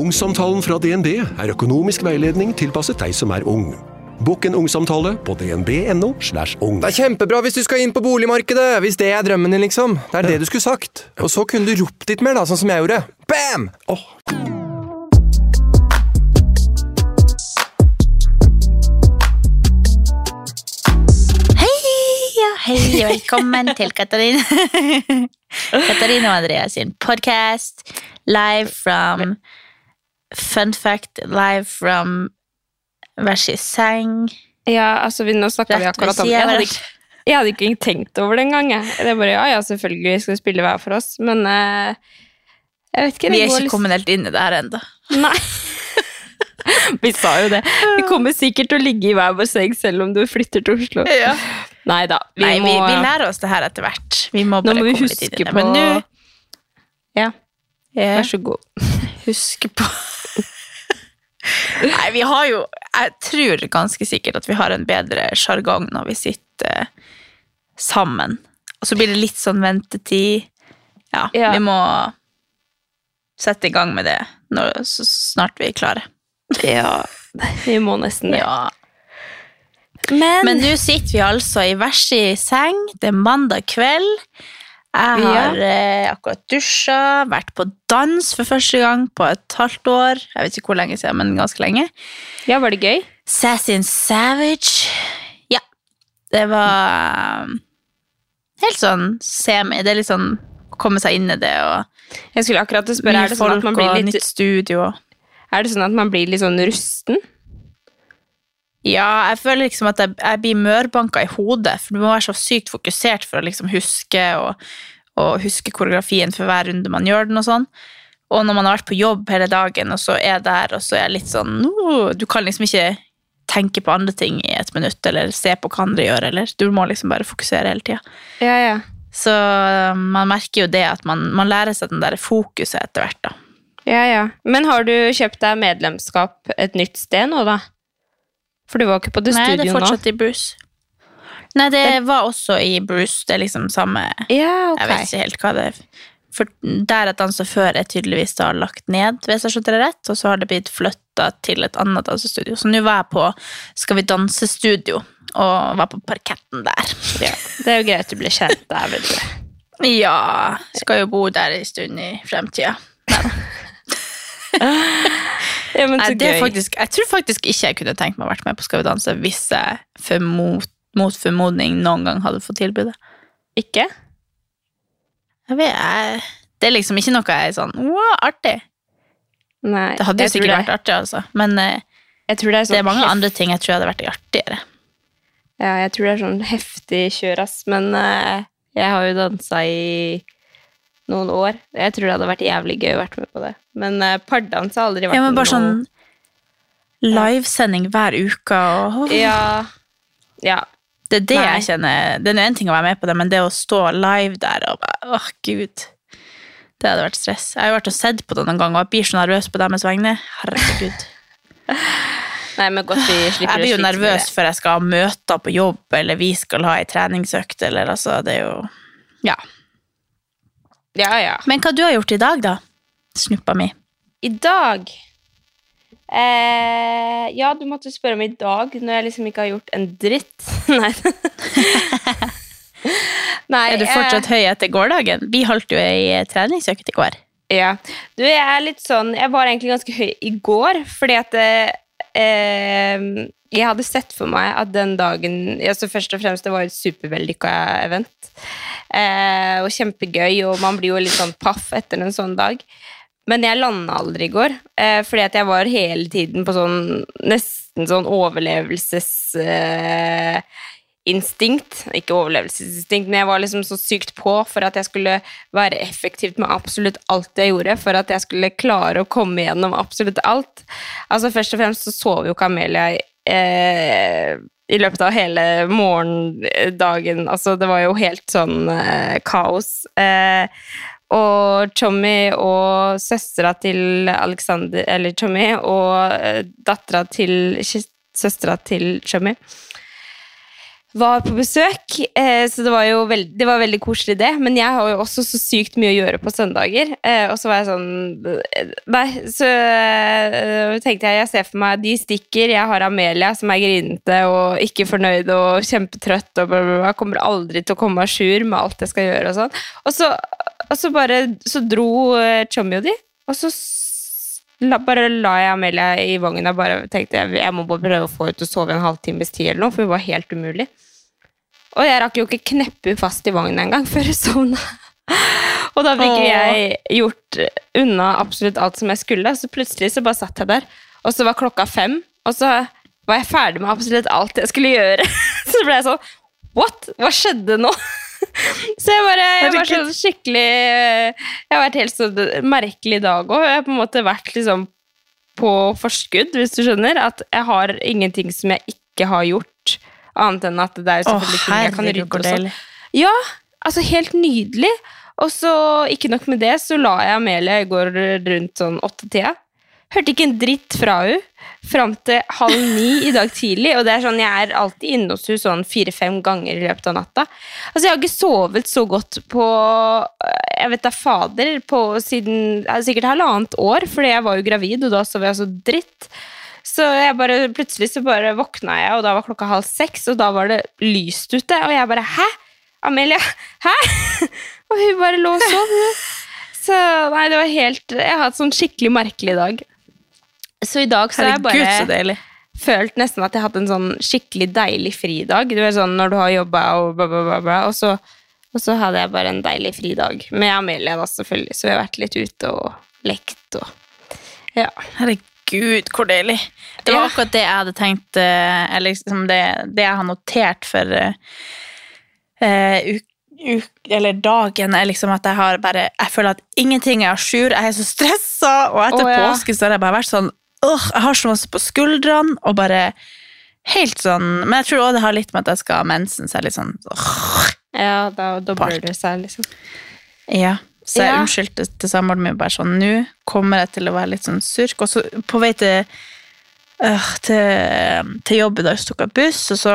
Ungsamtalen fra DNB er økonomisk veiledning tilpasset deg som er ung. Bokk en ungsamtale på dnb.no. slash ung. Det er kjempebra hvis du skal inn på boligmarkedet, hvis det er drømmen din, liksom. Det er det du skulle sagt. Og så kunne du ropt litt mer, da, sånn som jeg gjorde. Bam! Oh. Ja, hei og velkommen til Katarina Katarina og Andreas sin podcast live from Fun fact, live from hver sin seng. Ja, altså vi, nå snakka vi akkurat om det. jeg hadde, ikke, jeg hadde ikke tenkt over det engang. Det er bare ja, ja, selvfølgelig skal vi spille hver for oss, men uh, jeg vet ikke. Vi er ikke litt- kommet helt inn i det her ennå. Nei. vi sa jo det. Vi kommer sikkert til å ligge i hver vår seng selv om du flytter til Oslo. Nei da. Vi Nei, da. vi, vi lærer oss det her etter hvert. Vi må Nå bare må vi huske på Men nå Ja, Yeah. vær så god. huske på Nei, vi har jo Jeg tror ganske sikkert at vi har en bedre sjargong når vi sitter eh, sammen. Og så blir det litt sånn ventetid. Ja, Ja. vi må sette i gang med det når, så snart vi er klare. Ja, vi må nesten det. Ja. Men, Men nå sitter vi altså i hver sin seng. Det er mandag kveld. Jeg har eh, akkurat dusja, vært på dans for første gang på et halvt år. Jeg vet ikke hvor lenge siden, men ganske lenge. ja, var det gøy? Sassy and Savage. Ja. Det var um, helt sånn semi. Det er litt sånn å komme seg inn i det og Jeg skulle akkurat spørre, er det sånn at man blir litt, er det sånn at man blir litt sånn rusten? Ja, jeg føler liksom at jeg, jeg blir mørbanka i hodet, for du må være så sykt fokusert for å liksom huske og, og huske koreografien for hver runde man gjør den og sånn. Og når man har vært på jobb hele dagen, og så er jeg der, og så er jeg litt sånn Du kan liksom ikke tenke på andre ting i et minutt, eller se på hva andre gjør, eller du må liksom bare fokusere hele tida. Ja, ja. Så man merker jo det at man, man lærer seg den der fokuset etter hvert, da. Ja, ja. Men har du kjøpt deg medlemskap et nytt sted nå, da? For du var ikke på det Nei, det er studioet nå. fortsatt i Bruce. Nei, det var også i Bruce. Det er liksom samme Ja, okay. Jeg vet ikke helt hva det er. For der jeg dansa før, er tydeligvis da lagt ned, hvis jeg skjønner det rett, og så har det blitt flytta til et annet dansestudio. Så nå var jeg på Skal vi danse-studio, og var på parketten der. Ja, det er jo greit du blir kjent der, vet du. Ja, skal jo bo der en stund i fremtida. Ja, men Nei, faktisk, jeg tror faktisk ikke jeg kunne tenkt meg å vært med på Skal vi danse hvis jeg for mot, mot formodning noen gang hadde fått tilbudet. Ikke? Jeg vet, jeg, det er liksom ikke noe jeg er sånn wow, artig. Nei. Det hadde jo sikkert vært artig, altså. Men tror det er, sånn det er mange andre ting jeg tror hadde vært artigere. Ja, jeg tror det er sånn heftig kjør, ass. Men uh, jeg har jo dansa i noen år. Jeg tror det hadde vært jævlig gøy å vært med på det. Men uh, pardans har aldri vært Ja, men bare noen... sånn livesending hver uke og Ja. ja. Det er det Nei. jeg kjenner. Det er én ting å være med på det, men det å stå live der og bare Åh, gud. Det hadde vært stress. Jeg har jo vært og sett på det noen ganger, og jeg blir så nervøs på deres vegne. Herregud. Nei, men godt vi slipper Jeg blir jo nervøs før jeg skal ha møter på jobb, eller vi skal ha ei treningsøkt, eller altså, det er jo Ja. Ja, ja. Men hva du har gjort i dag, da? Snuppa mi. I dag eh, Ja, du måtte spørre om i dag, når jeg liksom ikke har gjort en dritt. Nei. Nei Er du fortsatt høy etter gårsdagen? Vi holdt jo ei treningsøkt i går. Ja. Du, jeg er litt sånn Jeg var egentlig ganske høy i går, fordi at eh, eh, Jeg hadde sett for meg at den dagen altså Først og fremst, det var et supervellykka event. Eh, og kjempegøy, og man blir jo litt sånn paff etter en sånn dag. Men jeg landa aldri i går, eh, fordi at jeg var hele tiden på sånn nesten sånn overlevelsesinstinkt. Eh, ikke overlevelsesinstinkt, men jeg var liksom så sykt på for at jeg skulle være effektivt med absolutt alt jeg gjorde, for at jeg skulle klare å komme gjennom absolutt alt. Altså Først og fremst så sov jo Kamelia Amelia eh, i løpet av hele morgendagen. Altså, det var jo helt sånn eh, kaos. Eh, og Tommy og søstera til Alexander Eller Tommy og eh, dattera til Søstera til Tommy var på besøk, eh, så det var jo veld, det var veldig koselig, det. Men jeg har jo også så sykt mye å gjøre på søndager. Eh, og så var jeg sånn Nei, så eh, tenkte jeg jeg ser for meg de stikker. Jeg har Amelia som er grinete og ikke fornøyd og kjempetrøtt og bla, bla. Kommer aldri til å komme à jour med alt jeg skal gjøre og sånn. Og så, og så bare Så dro Chommy og de, og så La, bare la jeg Amelia i vogna. Bare tenkte jeg, jeg må bare prøve å få henne til å sove en halvtimes tid, eller noe, for det var helt umulig. Og jeg rakk jo ikke kneppe henne fast i vogna engang før hun sovna. og da fikk jeg gjort unna absolutt alt som jeg skulle. Så plutselig så bare satt jeg der, og så var klokka fem, og så var jeg ferdig med absolutt alt jeg skulle gjøre. så ble jeg sånn What? Hva skjedde nå? Så jeg bare Jeg var sånn skikkelig Jeg har vært helt sånn merkelig dag òg. Jeg har på en måte vært liksom på forskudd, hvis du skjønner. At jeg har ingenting som jeg ikke har gjort, annet enn at det er selvfølgelig ting jeg kan rydde og sånn. Ja, altså helt nydelig. Og så, ikke nok med det, så la jeg Amelia i går rundt sånn åttetida. Hørte ikke en dritt fra henne fram til halv ni i dag tidlig. Og det er sånn, jeg er alltid inne hos henne sånn fire-fem ganger i løpet av natta. Altså, jeg har ikke sovet så godt på jeg vet da fader, på siden sikkert halvannet år, fordi jeg var jo gravid, og da sov jeg så dritt. Så jeg bare, plutselig så bare våkna jeg, og da var klokka halv seks, og da var det lyst ute. Og jeg bare Hæ? Amelia? Hæ? Og hun bare lå og sov. Så nei, det var helt Jeg har hatt sånn skikkelig merkelig dag. Så i dag så har jeg så bare deilig. følt nesten at jeg har hatt en sånn skikkelig deilig fridag. Du er sånn når du har jobba og bla, bla, bla, bla, og så, og så hadde jeg bare en deilig fridag. Med Amelia, da, selvfølgelig. Så vi har vært litt ute og lekt og Ja. Herregud, hvor deilig. Det var Ja. akkurat det jeg hadde tenkt eh, Eller liksom det, det jeg har notert for uh, Eller dagen, er liksom at jeg har bare Jeg føler at ingenting er a jour. Jeg er så stressa, og etter oh, ja. påske så har jeg bare vært sånn Åh, jeg har så masse på skuldrene, og bare helt sånn Men jeg tror også det har litt med at jeg skal ha mensen, så jeg er litt sånn åh, Ja, da, da Part. det seg, liksom. Ja. Så jeg Ja. unnskyldte til samboeren min bare sånn Nå kommer jeg til å være litt sånn surk. Og så på vei til, øh, til, til jobb i dag tok jeg buss, og så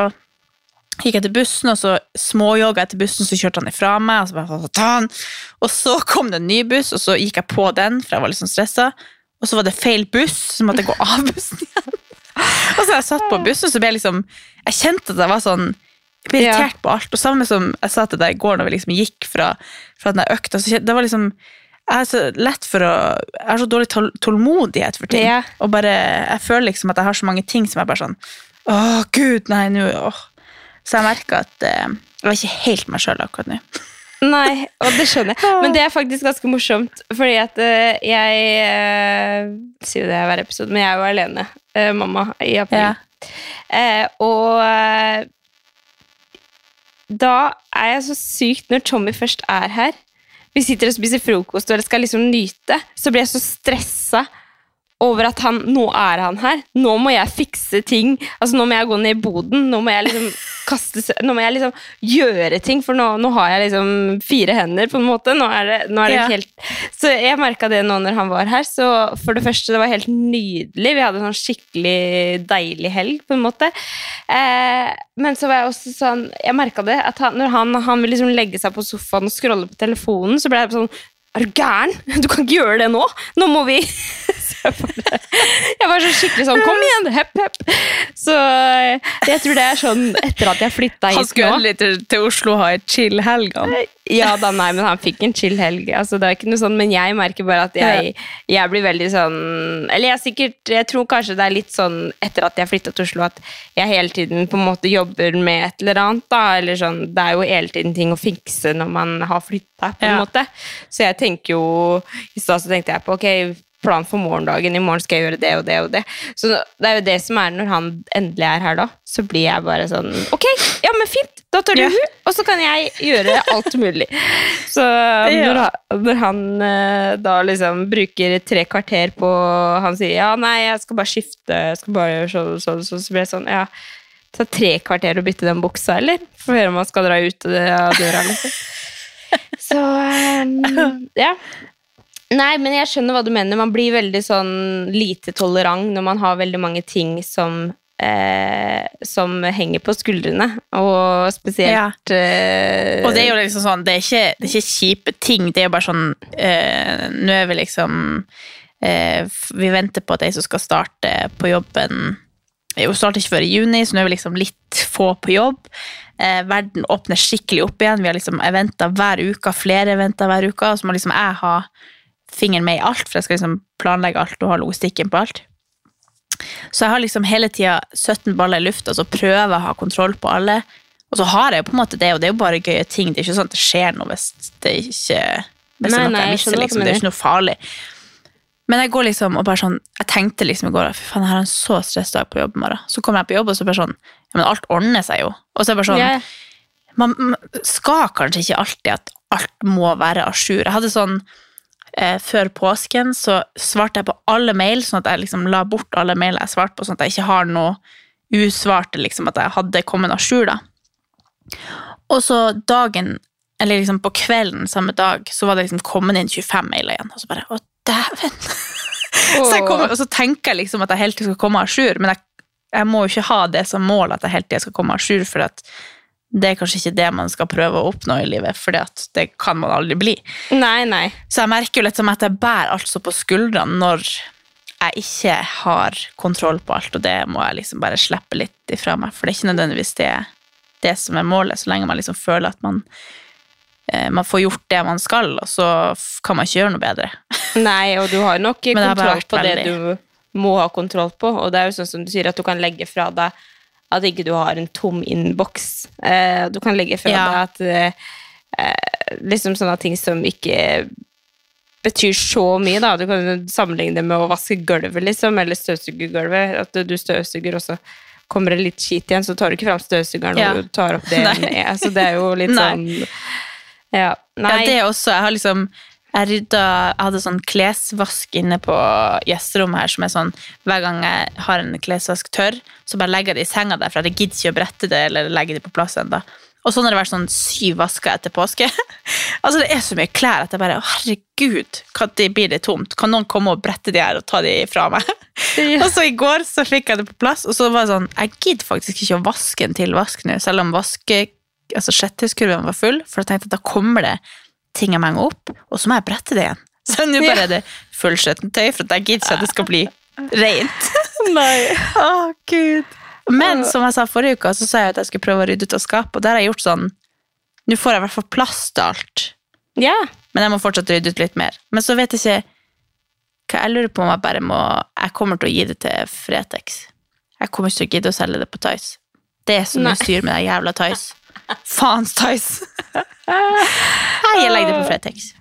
gikk jeg til bussen, og så småjogga jeg til bussen, så kjørte han ifra meg, og så bare ta han. Og så kom det en ny buss, og så gikk jeg på den, for jeg var litt sånn stressa. Og så var det feil buss, så måtte jeg gå av bussen igjen. og så jeg satt på bussen, så ble jeg liksom Jeg kjente at jeg var sånn jeg ble irritert på alt. Og samme som jeg sa til deg i går når vi liksom gikk fra, fra den økta, så kjente- det var liksom jeg er så lett for å Jeg har så dårlig tålmodighet for ting. Ja. Og bare, jeg føler liksom at jeg har så mange ting som er bare sånn Å, gud, nei, nå. Så jeg merker at eh, jeg var ikke helt meg sjøl akkurat nå. Nei, og det skjønner jeg. Men det er faktisk ganske morsomt, fordi at eh, jeg eh, sier det hver episode, men jeg er jo alene eh, mamma i april. Ja. Eh, og da er jeg så sykt når Tommy først er her. Vi sitter og spiser frokost, og jeg skal liksom nyte. Så blir jeg så stressa over at han, nå er han her. Nå må jeg fikse ting. Altså Nå må jeg gå ned i boden. Nå må jeg liksom kaste Nå må jeg liksom gjøre ting, for nå, nå har jeg liksom fire hender, på en måte. Nå er det, nå er det Ja. helt Så jeg merka det nå når han var her. Så for det første, det var helt nydelig. Vi hadde en sånn skikkelig deilig helg, på en måte. Eh, men så var jeg også sånn Jeg merka det. At han, når han, han ville liksom legge seg på sofaen og scrolle på telefonen, så ble jeg sånn er du gæren? Du kan ikke gjøre det nå! Nå må vi jeg var så skikkelig sånn Kom igjen! Hepp, hepp! Så eh, jeg tror det er sånn etter at jeg flytta Han hit skulle nå. endelig til, til Oslo ha ei chill helg. han. Ja da, nei, men han fikk en chill helg. Altså, det er ikke noe sånn, men jeg merker bare at jeg, jeg blir veldig sånn Eller jeg er sikkert Jeg tror kanskje det er litt sånn etter at jeg flytta til Oslo, at jeg hele tiden på en måte jobber med et eller annet. da, eller sånn, Det er jo hele tiden ting å fikse når man har flytta, på en Ja. måte. Så jeg tenker jo I stad så tenkte jeg på ok, plan for morgendagen. I morgen skal jeg gjøre det og det og det. Så det er jo det som er når han endelig er her, da. Så blir jeg bare sånn Ok, ja, men fint! Da tar du Ja. hun, og så kan jeg gjøre alt mulig. Så når, han- når han eh, da liksom bruker tre kvarter på Han sier ja, nei, jeg skal bare skifte, jeg skal bare gjøre sånn sånn, så, så blir jeg sånn ja. Ta tre kvarter å bytte den buksa, eller? For å høre om han skal dra ut av døra, liksom. Så ehm, ja. Nei, men jeg skjønner hva du mener. Man blir veldig sånn lite tolerant når man har veldig mange ting som eh, som henger på skuldrene, og spesielt ja. Og det er jo liksom sånn, det er ikke, det er ikke kjipe ting, det er jo bare sånn eh, Nå er vi liksom eh, Vi venter på at ei som skal starte på jobben Hun starter ikke før i juni, så nå er vi liksom litt få på jobb. Eh, verden åpner skikkelig opp igjen. Vi har liksom eventer hver uke, flere eventer hver uke. Og så må liksom jeg ha fingeren med i alt, for jeg skal liksom planlegge alt og ha logistikken på alt. Så jeg har liksom hele tida 17 baller i lufta, så prøver jeg å ha kontroll på alle. Og så har jeg jo på en måte det, og det er jo bare gøye ting. Det er ikke sånn at det skjer noe hvis det ikke hvis det er noe nei, jeg misser, liksom. Det er ikke noe farlig. Men jeg går liksom og bare sånn Jeg tenkte liksom i går Fy faen, jeg har en så stressdag på jobb morgen. Så kommer jeg på jobb, og så bare sånn Ja, men alt ordner seg jo. Og så er det bare sånn yeah. man, man skal kanskje ikke alltid at alt må være à jour. Jeg hadde sånn eh, Før påsken så svarte jeg på alle mail, sånn at jeg liksom la bort alle mail jeg svarte på, sånn at jeg ikke har noe usvarte, liksom at jeg hadde kommet à jour, da. Og så dagen, eller liksom på kvelden samme dag, så var det liksom kommet inn 25 mailer igjen. Og så bare Å, dæven! så jeg kommer, og så tenker jeg liksom at jeg helt til skal komme à jour, men jeg, jeg må jo ikke ha det som mål at jeg hele til skal komme à jour, for at det er kanskje ikke det man skal prøve å oppnå i livet, for det kan man aldri bli. Nei, nei. Så jeg merker jo litt som at jeg bærer alt så på skuldrene når jeg ikke har kontroll på alt, og det må jeg liksom bare slippe litt ifra meg, for det er ikke nødvendigvis det, det som er målet, så lenge man liksom føler at man, eh, man får gjort det man skal, og så kan man ikke gjøre noe bedre. Nei, og du har nok kontroll på det veldig- du må ha kontroll på, og det er jo sånn som du sier, at du kan legge fra deg at ikke du har en tom innboks. Eh, du kan legge fra Ja. deg at eh, eh, liksom sånne ting som ikke betyr så mye, da. Du kan sammenligne det med å vaske gulvet, liksom, eller støvsuge gulvet. At du støvsuger, og så kommer det litt skit igjen, så tar du ikke fram støvsugeren Ja. og tar opp det med. Så det er jo litt sånn Ja. Nei. Ja, det også. Jeg har liksom jeg rydda Jeg hadde sånn klesvask inne på gjesterommet her, som er sånn Hver gang jeg har en klesvask tørr, så bare legger jeg det i senga der, for jeg gidder ikke å brette det eller legge det på plass ennå. Og sånn har det vært sånn syv vasker etter påske. altså Det er så mye klær at jeg bare Herregud, når blir det tomt? Kan noen komme og brette de her og ta de fra meg? og så i går så fikk jeg det på plass, og så var det sånn Jeg gidder faktisk ikke å vaske en til vask nå, selv om vaske altså sjetthuskurven var full, for jeg tenkte at da kommer det ting jeg menger opp, og så må jeg brette det igjen. Så nå bare er det fullskjettentøy, for jeg gidder ikke at det skal bli rent. Nei. Å, Gud. Men som jeg sa forrige uke, så sa jeg at jeg skulle prøve å rydde ut av skapet, og der har jeg gjort sånn Nå får jeg i hvert fall plass til alt, Ja. men jeg må fortsatt rydde ut litt mer. Men så vet jeg ikke hva jeg lurer på om jeg bare må Jeg kommer til å gi det til Fretex. Jeg kommer ikke til å gidde å selge det på Tice. Det er så mye styr med det jævla Tice. Faens Tice. Hei, jeg legger det på Fretex.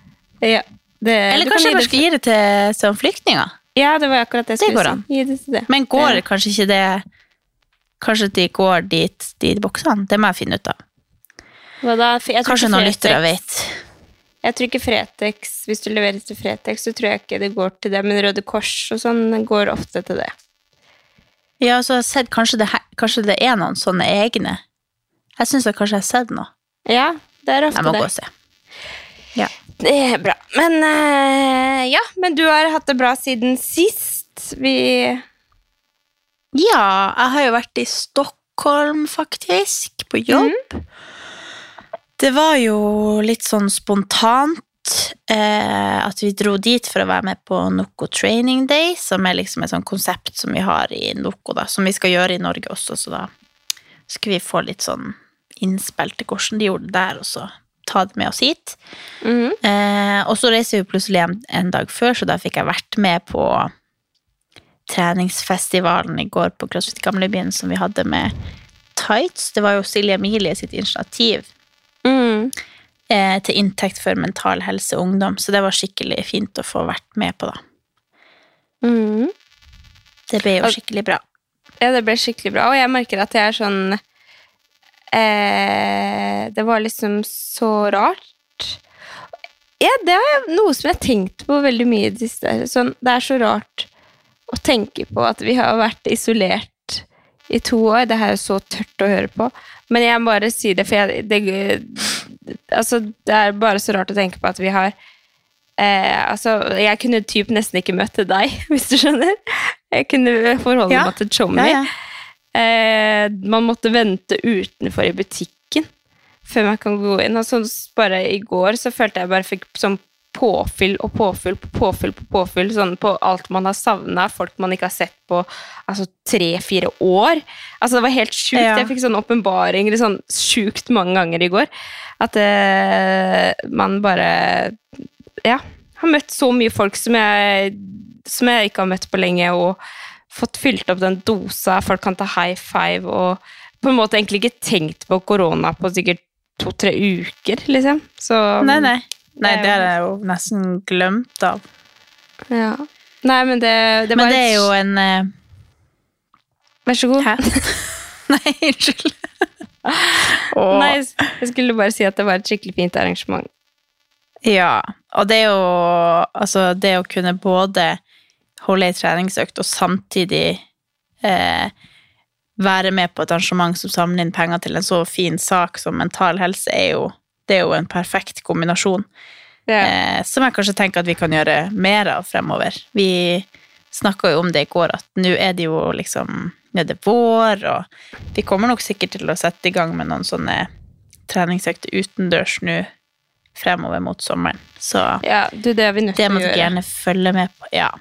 ja. Det, Eller kanskje jeg bare skal gi det til som flyktninger. Ja, det var akkurat det jeg skulle si. Det det. Men går Ja. kanskje ikke det Kanskje de går dit, de boksene? Det må jeg finne ut av. Da? Jeg Kanskje noen lyttere vet. Jeg tror ikke Fretex, hvis du leverer til Fretex, så tror jeg ikke det går til det, men Røde Kors og sånn går ofte til det. Ja, så har sett kanskje det, kanskje det er noen sånne egne. Jeg syns kanskje jeg har sett noe. Ja, det er ofte det. Jeg må det. gå og se. Ja. Det er bra. Men uh, ja, men du har hatt det bra siden sist. Vi Ja, jeg har jo vært i Stockholm, faktisk, på jobb. Det var jo litt sånn spontant eh, at vi dro dit for å være med på Noko Training Day, som er liksom et sånt konsept som vi har i Noko, da, som vi skal gjøre i Norge også, så da skal vi få litt sånn innspill til hvordan de gjorde det der, og så ta det med oss hit. Mhm. Eh, og så reiser vi plutselig hjem en dag før, så da fikk jeg vært med på treningsfestivalen i går på CrossFit Gamlebyen som vi hadde med Tights. Det var jo Silje Emilie sitt initiativ mm. eh, til inntekt for mental helse og ungdom, så det var skikkelig fint å få vært med på, da. Mm. Det ble jo skikkelig bra. Ja, det ble skikkelig bra. Og jeg merker at jeg er sånn eh, Det var liksom så rart. Ja, det er noe som jeg har tenkt på veldig mye i det siste. Sånn, det er så rart å tenke på at vi har vært isolert i to år. Det her er så tørt å høre på. Men jeg må bare si det, for jeg, det, altså, det er bare så rart å tenke på at vi har eh, altså, Jeg kunne typ nesten ikke møtt deg, hvis du skjønner. Jeg kunne forholde Ja. meg til Chommy. Ja, ja. Eh, man måtte vente utenfor i butikken før man kan gå inn. Altså, bare i går så følte jeg bare fikk sånn påfyll og påfyll på påfyll på påfyll sånn på alt man har savna, folk man ikke har sett på altså tre-fire år. Altså Det var helt sjukt. Ja. Jeg fikk sånn åpenbaringer sånn sjukt mange ganger i går. At eh, man bare Ja. Har møtt så mye folk som jeg, som jeg ikke har møtt på lenge, og fått fylt opp den dosa. Folk kan ta high five og på en måte egentlig ikke tenkt på korona på sikkert to-tre uker, liksom. Så Nei, nei. Nei, Det er jeg jo nesten glemt av. Ja. Nei, men det, det Men det er jo en uh... Vær så god. Hæ? Nei, unnskyld. oh. Nei, jeg skulle bare si at det var et skikkelig fint arrangement. Ja, og det er jo Altså, det å kunne både holde ei treningsøkt og samtidig eh, være med på et arrangement som samler inn penger til en så fin sak som mental helse, er jo, det er jo en perfekt kombinasjon. Eh, som jeg kanskje tenker at vi kan gjøre mer av fremover. Vi snakka jo om det i går, at nå er det jo liksom Nå er det vår, og vi kommer nok sikkert til å sette i gang med noen sånne treningsøkter utendørs nå fremover mot sommeren. Så Ja, du, det det må dere gjerne følge med på. Ja.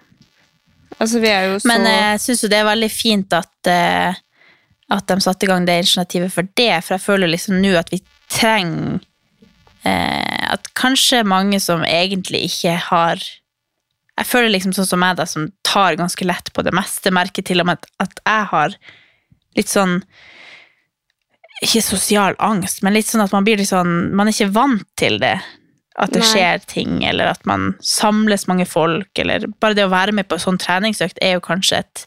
Altså, vi er jo så Men eh, jeg syns jo det er veldig fint at, eh, at de satte i gang det initiativet for det, for jeg føler liksom nå at vi trenger eh, At kanskje mange som egentlig ikke har Jeg føler liksom sånn som meg, da, som tar ganske lett på det meste, merker til og med at, at jeg har litt sånn Ikke sosial angst, men litt sånn at man blir litt sånn Man er ikke vant til det. At det Nei. skjer ting, eller at man samles mange folk, eller bare det å være med på en sånn treningsøkt er jo kanskje et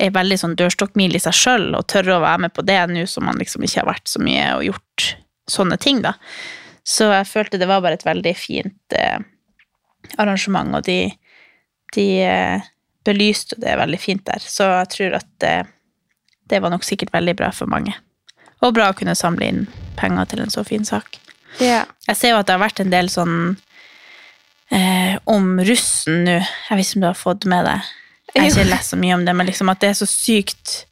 er veldig sånn dørstokkmil i seg sjøl, og tørre å være med på det nå som man liksom ikke har vært så mye og gjort sånne ting, da. Så jeg følte det var bare et veldig fint eh, arrangement, og de, de eh, belyste det veldig fint der. Så jeg tror at eh, det var nok sikkert veldig bra for mange. Og bra å kunne samle inn penger til en så fin sak. Ja. Jeg ser jo at det har vært en del sånn eh, om russen nå. Jeg vet ikke om du har fått med deg. Jeg har ikke lest så mye om det, men liksom at det er så sykt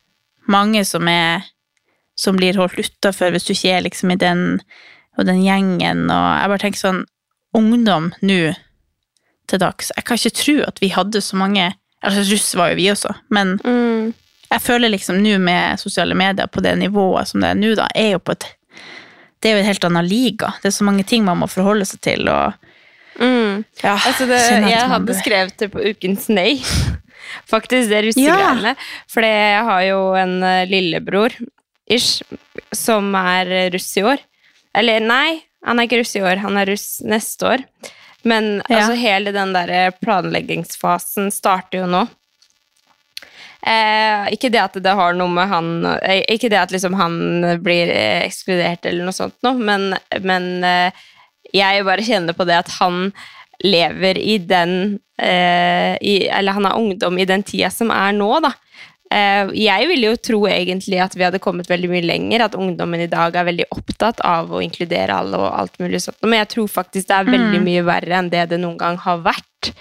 mange som er som blir holdt utafor hvis du ikke er liksom i den og den gjengen, og jeg bare tenker sånn Ungdom nå til dags Jeg kan ikke tro at vi hadde så mange Altså, russ var jo vi også, men Mm. jeg føler liksom nå med sosiale medier på det nivået som det er nå, da, er jo på et Det er jo en helt annen liga. Det er så mange ting man må forholde seg til, og Mm. ja, Altså det, jeg hadde bør- skrevet det på Ukens Nei. Faktisk, det russegreiene. For jeg har jo en eh, lillebror, ish, som er russ i år. Eller nei, han er ikke russ i år, han er russ neste år. Men Ja. altså, hele den der planleggingsfasen starter jo nå. Eh, ikke det at det har noe med han eh, Ikke det at liksom han blir eh, ekskludert eller noe sånt noe, men, men eh, jeg bare kjenner på det at han lever i den eh, i, Eller han er ungdom i den tida som er nå, da. Eh, jeg ville jo tro egentlig at vi hadde kommet veldig mye lenger, at ungdommen i dag er veldig opptatt av å inkludere alle og alt mulig sånt. Men jeg tror faktisk det er veldig mye verre enn det det noen gang har vært.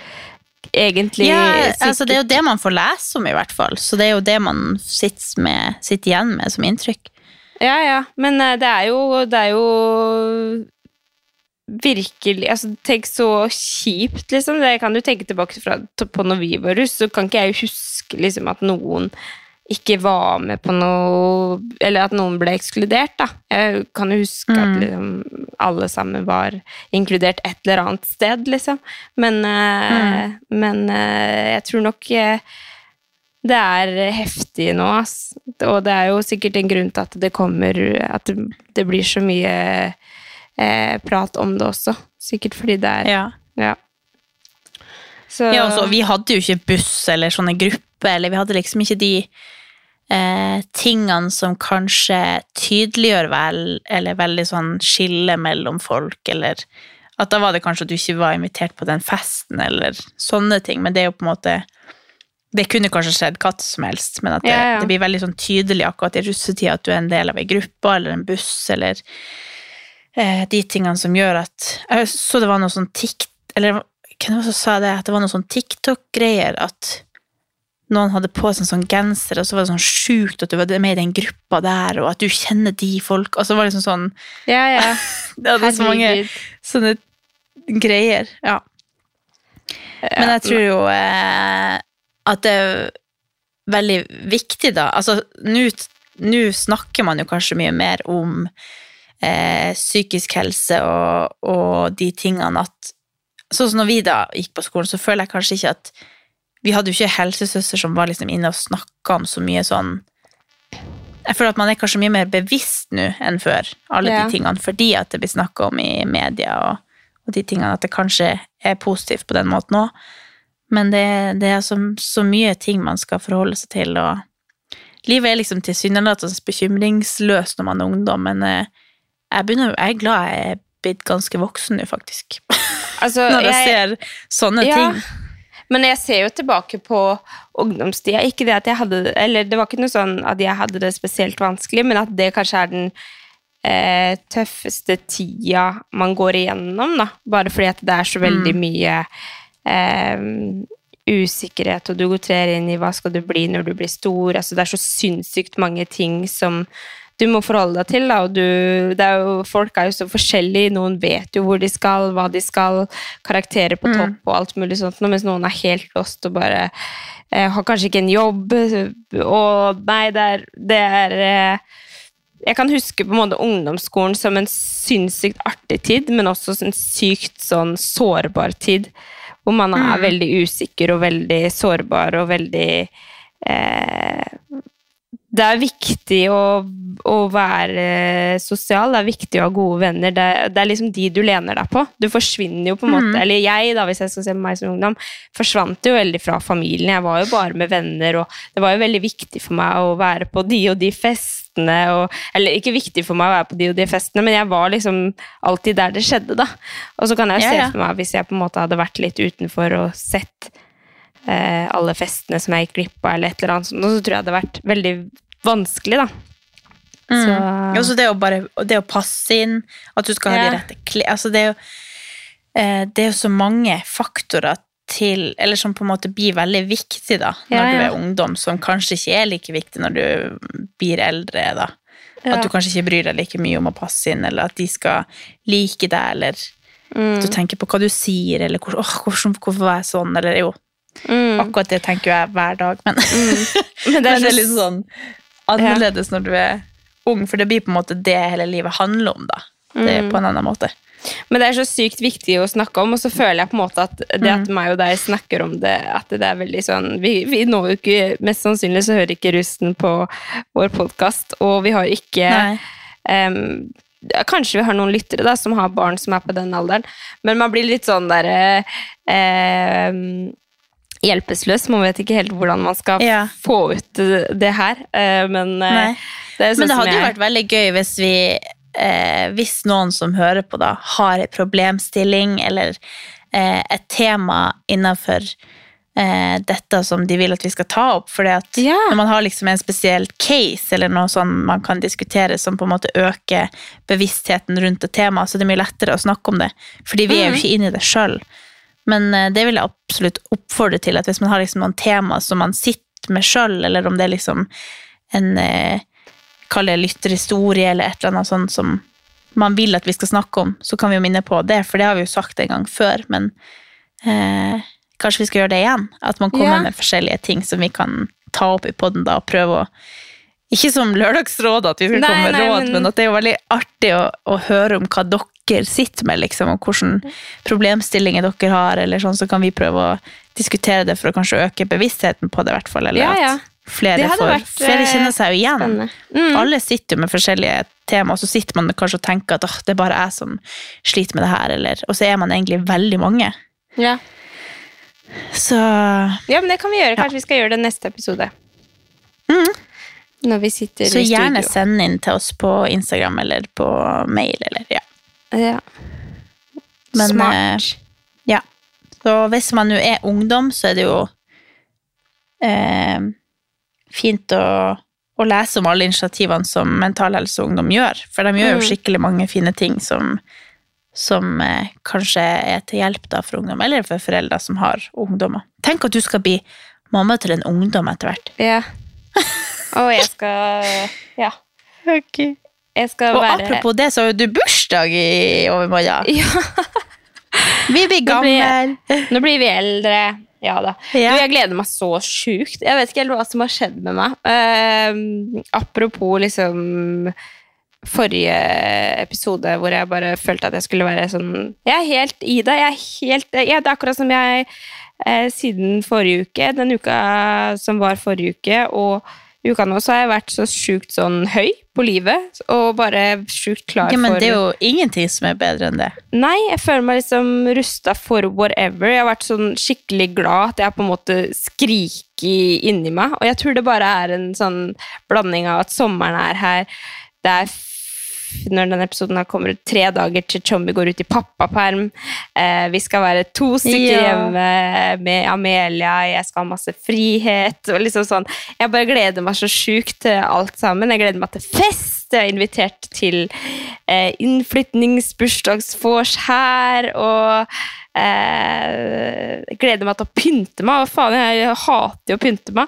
Egentlig Ja, altså det er jo det man får lese om, i hvert fall. Så det er jo det man sitter, med, sitter igjen med som inntrykk. Ja, ja, men eh, det er jo, det er jo virkelig altså, Tenk så kjipt, liksom. Det kan du tenke tilbake fra, på når vi var russ, så kan ikke jeg huske liksom, at noen ikke var med på noe Eller at noen ble ekskludert, da. Jeg kan jo huske at Mm. liksom, alle sammen var inkludert et eller annet sted, liksom. Men, mm. men eh, jeg tror nok eh, det er heftig nå, ass. Og det er jo sikkert en grunn til at det kommer At det, blir så mye eh, prat om det også. Sikkert fordi det er Ja. Ja. Så, Ja, altså, vi hadde jo ikke buss eller sånne grupper, eller vi hadde liksom ikke de eh, tingene som kanskje tydeliggjør vel, eller veldig sånn skille mellom folk, eller at da var det kanskje at du ikke var invitert på den festen, eller sånne ting, men det er jo på en måte det kunne kanskje skjedd hva som helst, men at det, Ja, ja. det blir veldig sånn tydelig akkurat i russetida at du er en del av ei gruppe eller en buss, eller eh, de tingene som gjør at Jeg så det var noe sånn tikt... Eller hvem var det som sa det? At det var noe sånn TikTok-greier at noen hadde på seg en sånn genser, og så var det sånn sjukt at du var med i den gruppa der, og at du kjenner de folk. og så var liksom sånn Ja, ja. Det hadde så mange sånne greier. Ja. Men jeg tror jo eh, at det er veldig viktig, da. Altså, nå snakker man jo kanskje mye mer om eh, psykisk helse og, og de tingene at Sånn som når vi da gikk på skolen, så føler jeg kanskje ikke at Vi hadde jo ikke helsesøster som var liksom inne og snakka om så mye sånn Jeg føler at man er kanskje mye mer bevisst nå enn før, alle Ja. de tingene, fordi at det blir snakka om i media og, og de tingene, at det kanskje er positivt på den måten òg. Men det, det er så, så mye ting man skal forholde seg til, og livet er liksom tilsynelatende bekymringsløst når man er ungdom, men eh, jeg, begynner, jeg er glad jeg er blitt ganske voksen nå, faktisk. Altså, Når jeg, jeg- ser sånne Ja. ting. Men jeg ser jo tilbake på ungdomstida. Ikke det at jeg hadde Eller det var ikke noe sånn at jeg hadde det spesielt vanskelig, men at det kanskje er den eh, tøffeste tida man går igjennom, da. Bare fordi at det er så veldig mye eh, usikkerhet, og du går trer inn i hva skal du bli når du blir stor. Altså, det er så sinnssykt mange ting som du må forholde deg til. Da, og du, det er jo, folk er jo så forskjellige. Noen vet jo hvor de skal, hva de skal, karakterer på topp og alt mulig sånt, mens noen er helt lost og bare eh, har kanskje ikke en jobb. Og nei, det er, det er eh, Jeg kan huske på en måte ungdomsskolen som en sinnssykt artig tid, men også en sykt sånn sårbar tid. Hvor man er veldig usikker og veldig sårbar og veldig eh, det er viktig å, å være sosial, det er viktig å ha gode venner. Det, det er liksom de du lener deg på. Du forsvinner jo på en måte Eller jeg, da, hvis jeg skal se på meg som ungdom, forsvant jo veldig fra familien. Jeg var jo bare med venner, og det var jo veldig viktig for meg å være på de og de festene. Og, eller ikke viktig for meg å være på de og de festene, men jeg var liksom alltid der det skjedde, da. Og så kan jeg jo Ja, se ja. for meg hvis jeg på en måte hadde vært litt utenfor og sett eh, alle festene som jeg gikk glipp av, eller et eller annet sånt, og så tror jeg det hadde vært veldig vanskelig, da. Så Og så det å bare det å passe inn, at du skal ha Ja. de rette klærne altså det, eh, det er jo så mange faktorer til Eller som på en måte blir veldig viktig da, når Ja, du er ungdom, som kanskje ikke er like viktig når du blir eldre. da. Ja. At du kanskje ikke bryr deg like mye om å passe inn, eller at de skal like deg, eller Mm. at du tenker på hva du sier, eller hvor, åh, hvorfor, hvorfor var jeg sånn, eller jo. Mm. Akkurat det tenker jeg hver dag, men, Men det er, men det er litt sånn annerledes når du er ung, for det blir på en måte det hele livet handler om, da. Det er på en annen måte. Men det er så sykt viktig å snakke om, og så føler jeg på en måte at det at meg og deg snakker om det, at det er veldig sånn Vi, vi når jo ikke Mest sannsynlig så hører ikke russen på vår podkast, og vi har ikke um, Kanskje vi har noen lyttere da, som har barn som er på den alderen, men man blir litt sånn derre em, hjelpeløs. Man vet ikke helt hvordan man skal Ja. få ut det, her, eh, men eh, Nei. det sånn Men det hadde jo vært veldig gøy hvis vi eh, Hvis noen som hører på, da, har en problemstilling eller eh, et tema innenfor eh, dette som de vil at vi skal ta opp. For Ja. når man har liksom en spesiell case eller noe sånn man kan diskutere som på en måte øker bevisstheten rundt et tema, så det er mye lettere å snakke om det. Fordi vi er jo ikke inne i det sjøl. Men eh, det vil jeg absolutt oppfordre til, at hvis man har liksom noen tema som man sitter med sjøl, eller om det er liksom en eh, Kall det lytterhistorie, eller et eller annet sånt som man vil at vi skal snakke om, så kan vi jo minne på det, for det har vi jo sagt en gang før, men eh, kanskje vi skal gjøre det igjen? At man kommer Ja. med forskjellige ting som vi kan ta opp i poden da, og prøve å Ikke som lørdagsråd at vi skal Nei, komme med nei, råd, men- men at det er jo veldig artig å, å høre om hva dere sitter med, liksom, og hvilke problemstillinger dere har, eller sånn, så kan vi prøve å diskutere det for å kanskje øke bevisstheten på det, i hvert fall. Eller Ja, ja. at flere, får, vært, flere eh, kjenner seg jo igjen. Mm. Alle sitter jo med forskjellige tema, og så sitter man kanskje og tenker at «Åh, det er bare jeg som sliter med det her, eller, og så er man egentlig veldig mange. Ja. Så Ja, men det kan vi gjøre. Kanskje vi skal gjøre det neste episode. Når vi sitter Så i studio. Så gjerne send inn til oss på Instagram eller på mail, eller ja. Ja. Men, Smart. eh, ja. Så hvis man nå er ungdom, så er det jo eh, fint å, å lese om alle initiativene som Mental Helse og Ungdom gjør. For de gjør jo Mm. skikkelig mange fine ting som, som eh, kanskje er til hjelp da for ungdom, eller for foreldre som har ungdommer. Tenk at du skal bli mamma til en ungdom etter hvert. ja. Og jeg skal Ja. Jeg skal Og være apropos det, så har jo du bursdag i overmorgen. Ja, Vi blir Nå gamle. nå blir vi eldre. Ja da. Ja. Du, jeg gleder meg så sjukt. Jeg vet ikke helt hva som har skjedd med meg. Uh, apropos liksom forrige episode hvor jeg bare følte at jeg skulle være sånn Jeg er helt i det. Jeg er helt, ja, det er akkurat som jeg uh, siden forrige uke, den uka som var forrige uke, og uka nå, så har jeg vært så sjukt sånn høy på livet. Og bare sjukt klar Ja, men for det er jo ingenting som er bedre enn det. Nei, jeg føler meg liksom rusta for whatever. Jeg har vært sånn skikkelig glad at jeg på en måte skriker inni meg. Og jeg tror det bare er en sånn blanding av at sommeren er her. Det er når denne episoden her kommer ut, tre dager til Tjommi går ut i pappaperm. Eh, vi skal være to stykker Ja. hjemme med Amelia. Jeg skal ha masse frihet. og liksom sånn. Jeg bare gleder meg så sjukt til alt sammen. Jeg gleder meg til fest. Jeg er invitert til eh, innflytningsbursdagsvors her. Og eh, gleder meg til å pynte meg. Hva faen, jeg hater jo å pynte meg.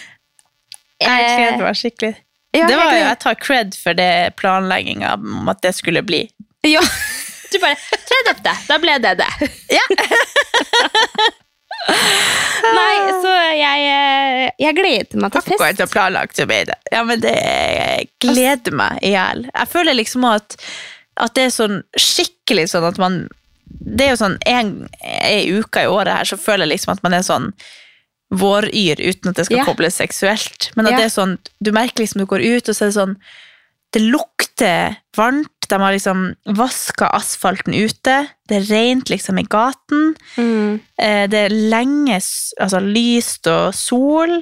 Jeg gleder meg skikkelig. Ja, det var jo, jeg tar cred for det planlegginga om at det skulle bli. Ja, du bare 30. Da ble det det. Ja. Nei, så jeg, eh, jeg gleder meg til Akkurat fest. som planlagt, ble det. Ja, men det gleder meg i hjel. Jeg føler liksom at, at det er sånn skikkelig sånn at man Det er jo sånn en, en uke i året her, så føler jeg liksom at man er sånn våryr uten at det skal Ja. kobles seksuelt. Men at Ja. det er sånn, du merker liksom du går ut, og så er det sånn Det lukter varmt. De har liksom vaska asfalten ute. Det er rent liksom i gaten. Mm. Eh, Det er lenge altså, lyst og sol.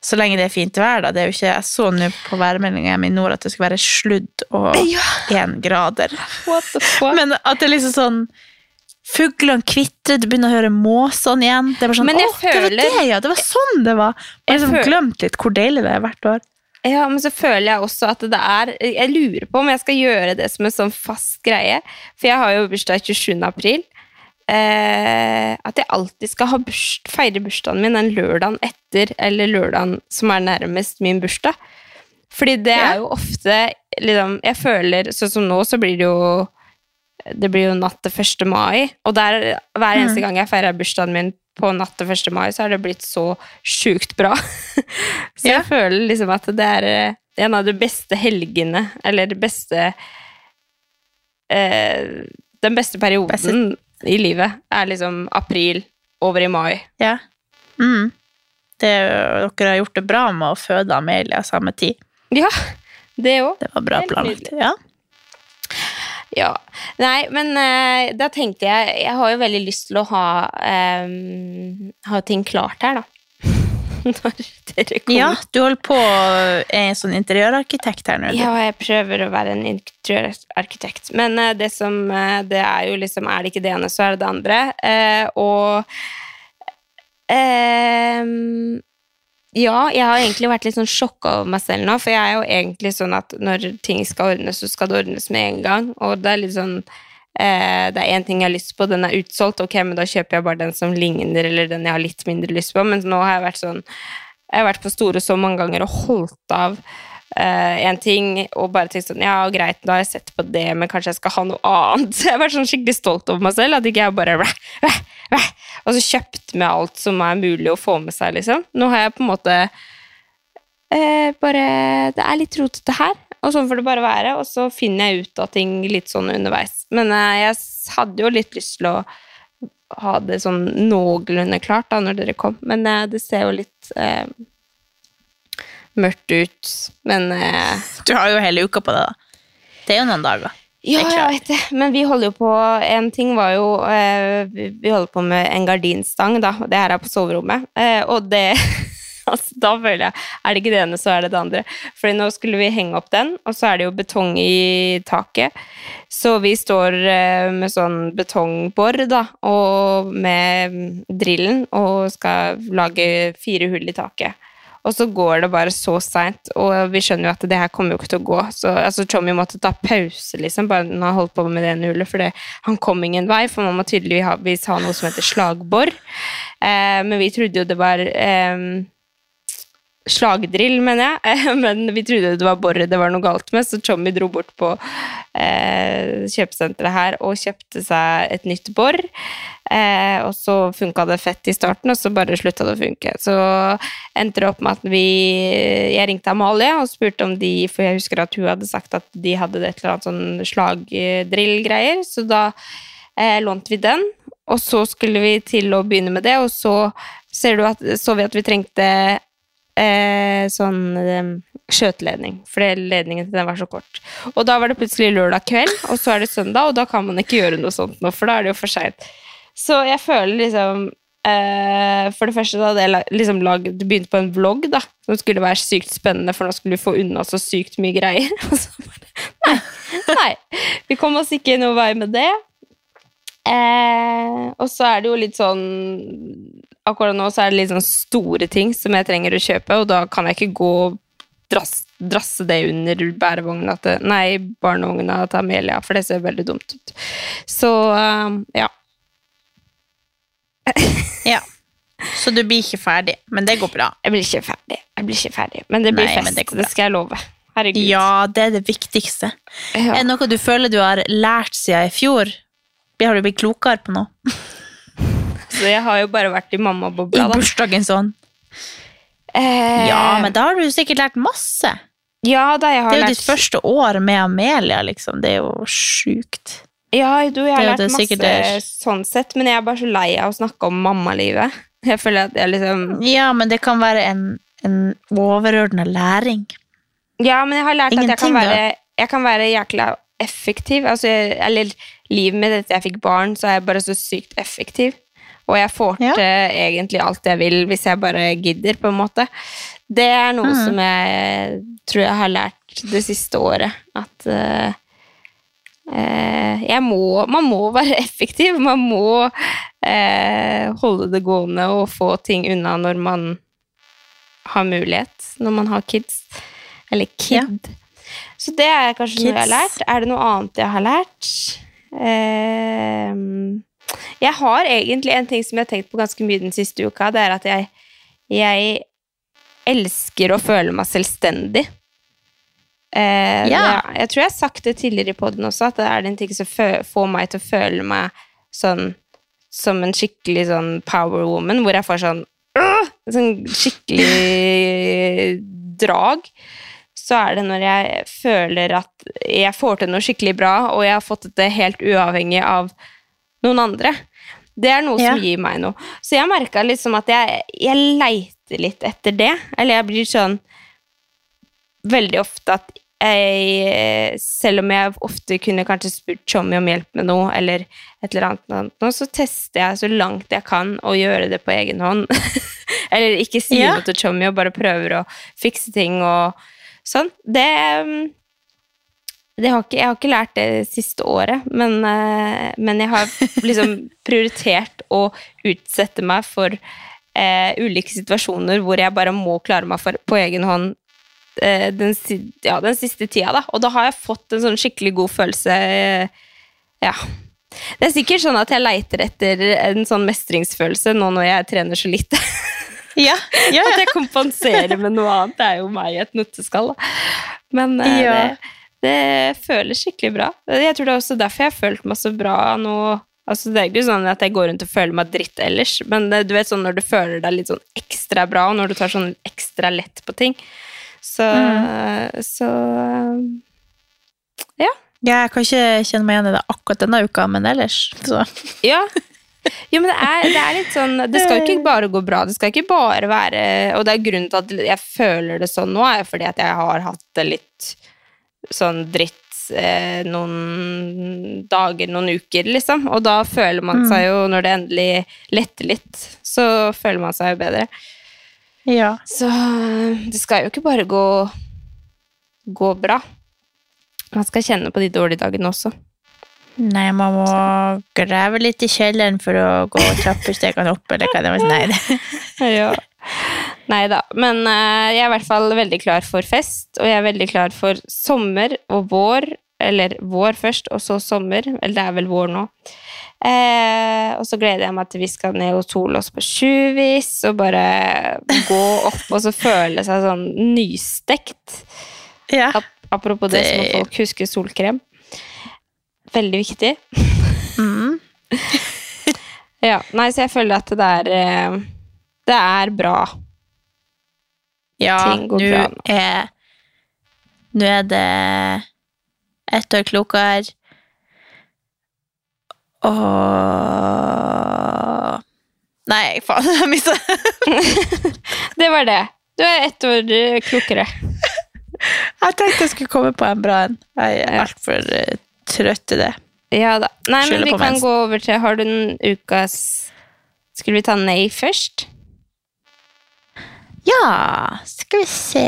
Så lenge det er fint vær, da. Det er jo ikke, jeg så nå på værmeldinga hjemme i nord at det skulle være sludd og én grader. What the fuck? Men at det er liksom sånn Fuglene kvitrer, du begynner å høre måsene igjen. Det er bare sånn, Å, det var det, ja! Det var sånn det var! Jeg har liksom glemt litt hvor deilig det er hvert år. Ja, men så føler jeg også at det er Jeg lurer på om jeg skal gjøre det som en sånn fast greie. For jeg har jo bursdag 27. april. eh, At jeg alltid skal ha burs, feire bursdagen min den lørdagen etter eller lørdagen som er nærmest min bursdag. Fordi det Ja. er jo ofte liksom, Jeg føler Sånn som nå, så blir det jo Det blir jo natt til 1. mai, og der, hver eneste gang jeg feirer bursdagen min på natt til 1. mai, så har det blitt så sjukt bra. så Ja. jeg føler liksom at det er eh, en av de beste helgene, eller det beste eh, Den beste perioden Beste- i livet er liksom april over i mai. Ja. Mm. Det, dere har gjort det bra med å føde Amelia samme tid. Ja, det òg. Det var bra planlagt. Ja. Ja. Nei, men uh, da tenkte jeg Jeg har jo veldig lyst til å ha um, Ha ting klart her, da. Når dere kommer. ja, du holder på er en sånn interiørarkitekt her nå. du. Ja, jeg prøver å være en interiørarkitekt. Men uh, det som uh, Det er jo liksom Er det ikke det ene, så er det det andre. Og ehm, Ja, jeg har egentlig vært litt sånn sjokka over meg selv nå, for jeg er jo egentlig sånn at når ting skal ordnes, så skal det ordnes med en gang. Og det er litt sånn eh, Det er én ting jeg har lyst på, den er utsolgt, ok, men da kjøper jeg bare den som ligner, eller den jeg har litt mindre lyst på. Men nå har jeg vært sånn Jeg har vært på Store så mange ganger og holdt av eh, en ting og bare tenkt sånn Ja, greit, da har jeg sett på det, men kanskje jeg skal ha noe annet. Jeg vært sånn skikkelig stolt over meg selv. At ikke jeg bare bleh, bleh, væ", Og så kjøpt med alt som er mulig å få med seg, liksom. Nå har jeg på en måte uh, bare Det er litt rotete her, og sånn får det bare være. Og så finner jeg ut av ting litt sånn underveis. Men uh, jeg hadde jo litt lyst til å ha det sånn noenlunde klart da når dere kom, men det ser jo litt mørkt ut. Men eh, Du har jo hele uka på det, da. Det er jo noen dager. ja, jeg vet det. Men vi holder jo på En ting var jo eh, Vi vi holder på med en gardinstang, da. Det her er på soverommet. Eh, og det altså, Da føler jeg Er det ikke det ene, så er det det andre. Fordi nå skulle vi henge opp den, og så er det jo betong i taket. Så vi står eh, med sånn betongbor, da, og med drillen, og skal lage fire hull i taket. Og så går det bare så seint, og vi skjønner jo at det her kommer jo ikke til å gå. Så altså, Tommy måtte ta pause, liksom, bare når han holdt på med det ene hullet, for han kom ingen vei, for man må tydeligvis ha noe som heter slagbor. Eh, men vi trodde jo det var eh, slagdrill, mener jeg, men vi trodde det var boret det var noe galt med, så Tommy dro bort på eh, kjøpesenteret her og kjøpte seg et nytt bor. Eh, og så funka det fett i starten, og så bare slutta det å funke. Så endte det opp med at vi Jeg ringte Amalie og spurte om de For jeg husker at hun hadde sagt at de hadde et eller annet sånn slagdrill-greier, så da eh, lånte vi den. Og så skulle vi til å begynne med det, og så du at, så vi at vi trengte eh, sånn eh, skjøteledning, fordi ledningen til den var så kort. Og da var det plutselig lørdag kveld, og så er det søndag, og da kan man ikke gjøre noe sånt nå, for da er det jo for seint. Så jeg føler liksom eh, For det første hadde jeg liksom lagd, begynt på en vlogg da, som skulle være sykt spennende, for nå skulle vi få unna så sykt mye greier. Og så bare, nei, nei, vi kom oss ikke noe vei med det. Eh, og så er det jo litt sånn Akkurat nå så er det litt sånn store ting som jeg trenger å kjøpe, og da kan jeg ikke gå og drass, drasse det under bærevogna til Nei, barnevogna til Amelia, for det ser veldig dumt ut. Så eh, ja. Ja. Så du blir ikke ferdig, men det går bra. Jeg blir ikke ferdig. Jeg blir ikke ferdig. Men det blir Nei, fest, det det, skal jeg love. Herregud. Ja, det er det viktigste. Ja. Er det noe du føler du har lært siden i fjor? Har du blitt klokere på noe? Så jeg har jo bare vært i mammabobla, I bursdagen sånn? Eh, Ja, men da har du sikkert lært masse. ja, da jeg har Det er jo lært ditt første år med Amelia, liksom. Det er jo sjukt. Ja, du, jeg har lært masse er... sånn sett, men jeg er bare så lei av å snakke om mammalivet. Jeg føler at jeg liksom Ja, men det kan være en, en overordna læring. Ja, men jeg har lært at jeg kan være, jeg kan være jækla effektiv. Altså, jeg, eller livet mitt etter jeg fikk barn, så er jeg bare så sykt effektiv. Og jeg får Ja. til egentlig alt jeg vil, hvis jeg bare gidder, på en måte. Det er noe Mm. som jeg tror jeg har lært det siste året. At uh, jeg må Man må være effektiv. Man må uh, holde det gående og få ting unna når man har mulighet. Når man har kids. Eller kid. Så det er kanskje noe jeg har lært. Er det noe annet jeg har lært? Eh, Jeg har egentlig en ting som jeg har tenkt på ganske mye den siste uka. Det er at jeg, jeg elsker å føle meg selvstendig. Eh, Ja. det, jeg tror jeg har sagt det tidligere i poden også, at det er den ting som får meg til å føle meg sånn som en skikkelig sånn power woman, hvor jeg får sånn øh, sånn skikkelig drag. Så er det når jeg føler at jeg får til noe skikkelig bra, og jeg har fått det helt uavhengig av noen andre. Det er noe Ja. som gir meg noe. Så jeg merka liksom at jeg, jeg leiter litt etter det. Eller jeg blir sånn veldig ofte at jeg Selv om jeg ofte kunne kanskje spurt Tjommi om hjelp med noe, eller et eller annet, nå, så tester jeg så langt jeg kan å gjøre det på egen hånd. eller ikke si Ja. noe til Tjommi og bare prøver å fikse ting og sånn. Det mm, det har ikke, jeg har ikke lært det siste året, men, eh, men jeg har liksom prioritert å utsette meg for eh, ulike situasjoner hvor jeg bare må klare meg for, på egen hånd eh, den, ja, den siste tida. Da. Og da har jeg fått en sånn skikkelig god følelse. eh, ja. Det er sikkert sånn at jeg leiter etter en sånn mestringsfølelse nå når jeg trener så lite. Ja, ja, At jeg kompenserer med noe annet. Det er jo meg i et nøtteskall. Men eh, Ja. det, det føles skikkelig bra. Jeg tror det er også derfor jeg har følt meg så bra nå. Altså, det er ikke sånn at jeg går rundt og føler meg dritt ellers, men det, du vet sånn når du føler deg litt sånn ekstra bra, og når du tar sånn ekstra lett på ting. Så, så Ja, jeg kan ikke kjenne meg igjen i det akkurat denne uka, men ellers så. Ja. Jo, men det er, det er litt sånn Det skal jo ikke bare gå bra. Det skal ikke bare være Og det er grunnen til at jeg føler det sånn nå, er fordi at jeg har hatt det litt sånn dritt eh, noen dager, noen uker, liksom. Og da føler man seg jo, når det endelig letter litt, så føler man seg jo bedre. Ja. Så det skal jo ikke bare gå, gå bra. Man skal kjenne på de dårlige dagene også. Nei, man må grave litt i kjelleren for å gå trappestegene opp, eller hva det var. Nei, det. ja. Nei da. Men uh, jeg er i hvert fall veldig klar for fest, og jeg er veldig klar for sommer og vår. Eller vår først, og så sommer. Eller det er vel vår nå. Eh, og så gleder jeg meg til vi skal ned og sole oss på Tjuvis, og bare gå opp og så føle seg sånn nystekt. Ja. Ap- Apropos det, så må folk huske solkrem. Veldig viktig. Mm. Ja, nei, så jeg føler at det er eh, Det er bra. Ja, Ting går bra nå. er Nå er det ett år klokere. Og Nei, faen, jeg mista Det var det. Du er ett år eh, klokere. Jeg tenkte jeg skulle komme på en bra en. Jeg er altfor uh, trøtt til det. Ja da. Nei, men vi kan gå over til Har du en ukas Skulle vi ta nei først? Ja, skal vi se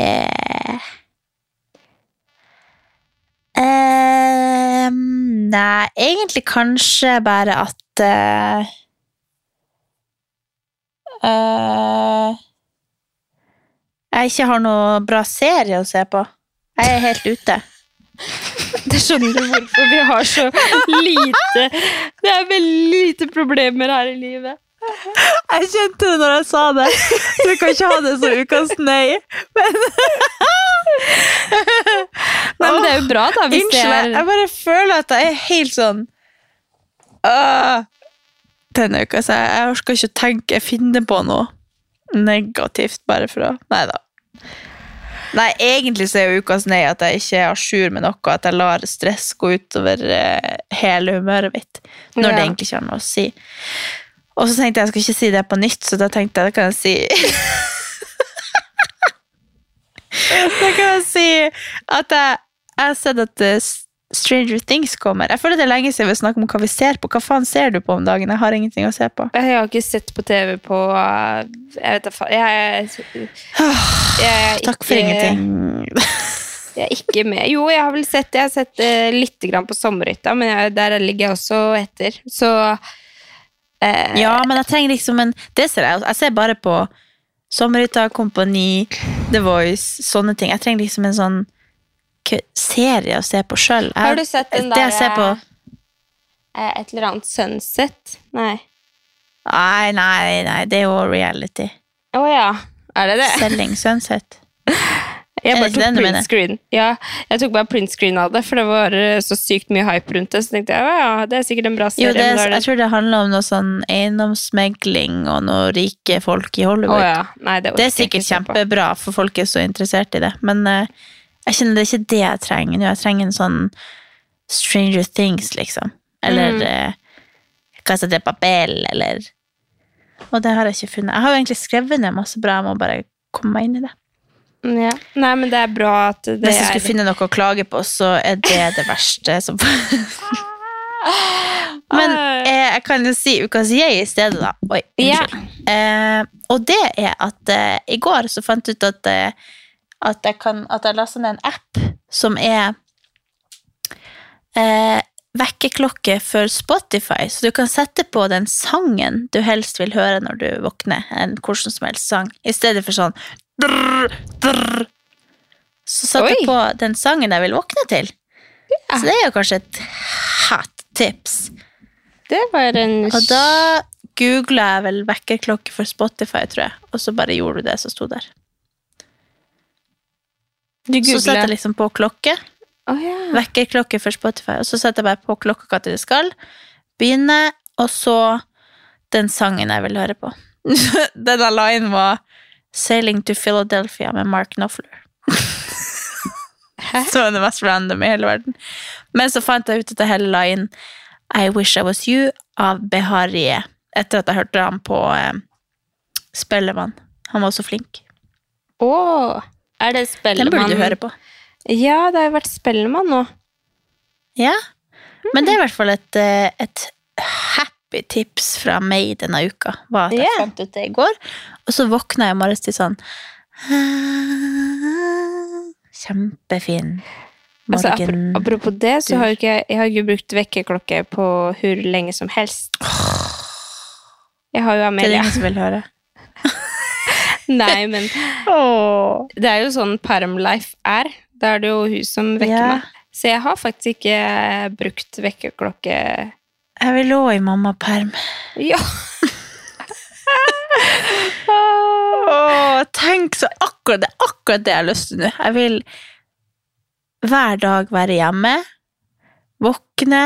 Ehm, Nei, egentlig kanskje bare at eh, eh, Jeg ikke har noe bra serie å se på. Jeg er helt ute. Det skjønner du hvorfor vi har så lite Det er veldig lite problemer her i livet. Jeg kjente det når jeg sa det. Du kan ikke ha det som ukas nei. Nei, men det er jo bra, da. Hvis Unnskyld, jeg, er... jeg bare føler at jeg er helt sånn øh, Denne uka, så jeg, jeg orker ikke å tenke Jeg finner på noe negativt bare for å Nei da. Nei, egentlig så er jo ukas nei at jeg ikke er à jour med noe, at jeg lar stress gå utover eh, hele humøret mitt. Når det egentlig ikke har noe å si. Og så tenkte jeg jeg skal ikke si det på nytt, så da tenkte jeg det kan jeg si Da kan jeg si at jeg, jeg har sett at eh, Stranger Things kommer. Jeg føler det er lenge siden vi snakker om hva vi ser på. Hva faen ser du på om dagen? Jeg har ingenting å se på. Jeg har ikke sett på TV på uh, Jeg vet da faen jeg, jeg, jeg, er Takk for ingenting. Jeg er ikke med. Jo, jeg har vel sett Jeg har sett uh, litt grann på Sommerhytta, men jeg, der ligger jeg også etter. Så eh, Ja, men jeg trenger liksom en Det ser jeg. Jeg ser bare på Sommerhytta, Kompani, The Voice, sånne ting. Jeg trenger liksom en sånn serie å se på sjøl. Har du sett den Det jeg der, på Eh, Et eller annet Sunset. Nei. Nei, nei, nei, det er jo reality. Å ja. Er det det? Selling Sunset. Jeg bare tok den print screen. Ja, jeg tok bare print screen av det, for det var eh, så sykt mye hype rundt det. Så tenkte jeg ja, det er sikkert en bra serie. Jo, er- jeg tror det handler om noe sånn eiendomsmegling og noe rike folk i Hollywood. Hollywood. ja. Nei, det, Det er sikkert kjempebra, for folk er så interessert i det. Men uh, jeg kjenner det er ikke det jeg trenger nå. Jeg trenger en sånn Stranger Things, liksom. Eller Mm. uh, Casa de Papel, eller Og det har jeg ikke funnet. Jeg har jo egentlig skrevet ned masse bra, jeg må bare komme meg inn i det. Ja. Nei, men det er bra at det Hvis er skulle finne noe å klage på, så er det det verste som Men eh, jeg kan jo si ukas jeg i stedet, da. Oi, Ja. unnskyld. Eh, og det er at eh, i går så fant jeg ut at, eh, at jeg kan At jeg lasta ned en app som er eh, vekkerklokke for Spotify, så du kan sette på den sangen du helst vil høre når du våkner, en hvordan som helst sang, i stedet for sånn drr, drr. Så satte jeg på den sangen jeg vil våkne til. Så det er jo kanskje et hot tips. Det var en Og da googla jeg vel vekkerklokke for Spotify, tror jeg, og så bare gjorde du det som sto der. Du Så setter jeg liksom på klokke, Oh, yeah. vekkerklokke for Spotify, og så setter jeg bare på klokka hva det skal, begynne, og så den sangen jeg vil høre på. den jeg la inn var Sailing to Philadelphia med Mark Knopfler. Som er det mest random i hele verden. Men så fant jeg ut at jeg heller la inn I Wish I Was You av Beharie, etter at jeg hørte ham på eh, Spellemann. Han var så flink. Å, er det Den burde du høre på. Ja, det har jo vært Spellemann nå. Ja, men det er i hvert fall et, et, et happy tips fra meg denne uka. Var at jeg yeah. fant ut det i går, og så våkna jeg i morges til sånn Kjempefin Altså, morgen. Altså, apropos det, så har jo ikke jeg, jeg har ikke brukt vekkerklokke på hvor lenge som helst. Jeg har jo det er det ingen som vil høre. Nei, men det er jo sånn Parmlife er. Da er det jo hun som vekker yeah. meg. Så jeg har faktisk ikke brukt vekkerklokke Jeg vil òg i mammaperm. Ja. oh, tenk så akkurat det, akkurat det jeg har lyst til nå. Jeg vil hver dag være hjemme, våkne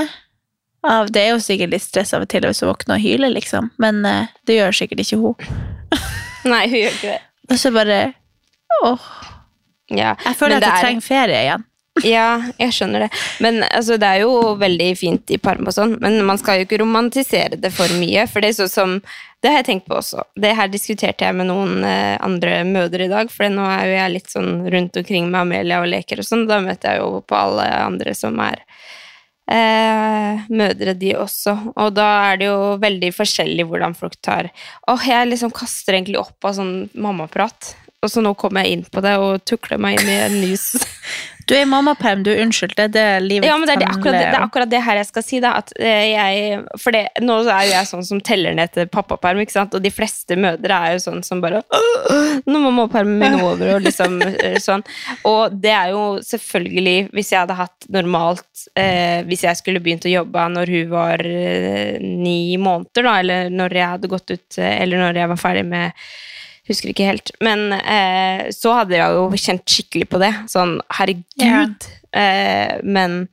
av Det er jo sikkert litt stress av og til hvis hun våkner og hyler, liksom, men eh, det gjør sikkert ikke hun. Nei, hun gjør ikke det. Og så bare Åh. Ja. Jeg føler men at det jeg er- trenger ferie igjen. Ja, jeg skjønner det. Men altså, det er jo veldig fint i Parma og sånn, men man skal jo ikke romantisere det for mye. For det er sånn som Det har jeg tenkt på også. Det her diskuterte jeg med noen eh, andre mødre i dag, for nå er jo jeg litt sånn rundt omkring med Amelia og leker og sånn. Da møter jeg jo på alle andre som er eh, mødre, de også. Og da er det jo veldig forskjellig hvordan folk tar Åh, jeg liksom kaster egentlig opp av sånn mammaprat. Og så nå kommer jeg inn på det og tukler meg inn i en ny s- Du er i mammaperm, du. Unnskyld. Det er det livet Ja, men det er, det, akkurat, det, det er akkurat det her jeg skal si, da. At eh, jeg For det, nå er jo jeg sånn som teller ned til pappaperm, ikke sant. Og de fleste mødre er jo sånn som bare Nå må mammapermen min over, og liksom eh, sånn. Og det er jo selvfølgelig Hvis jeg hadde hatt normalt eh, Hvis jeg skulle begynt å jobbe når hun var eh, ni måneder, da, eller når jeg hadde gått ut eh, Eller når jeg var ferdig med Husker ikke helt. Men eh, så hadde jeg jo kjent skikkelig på det. Sånn, herregud. Eh, men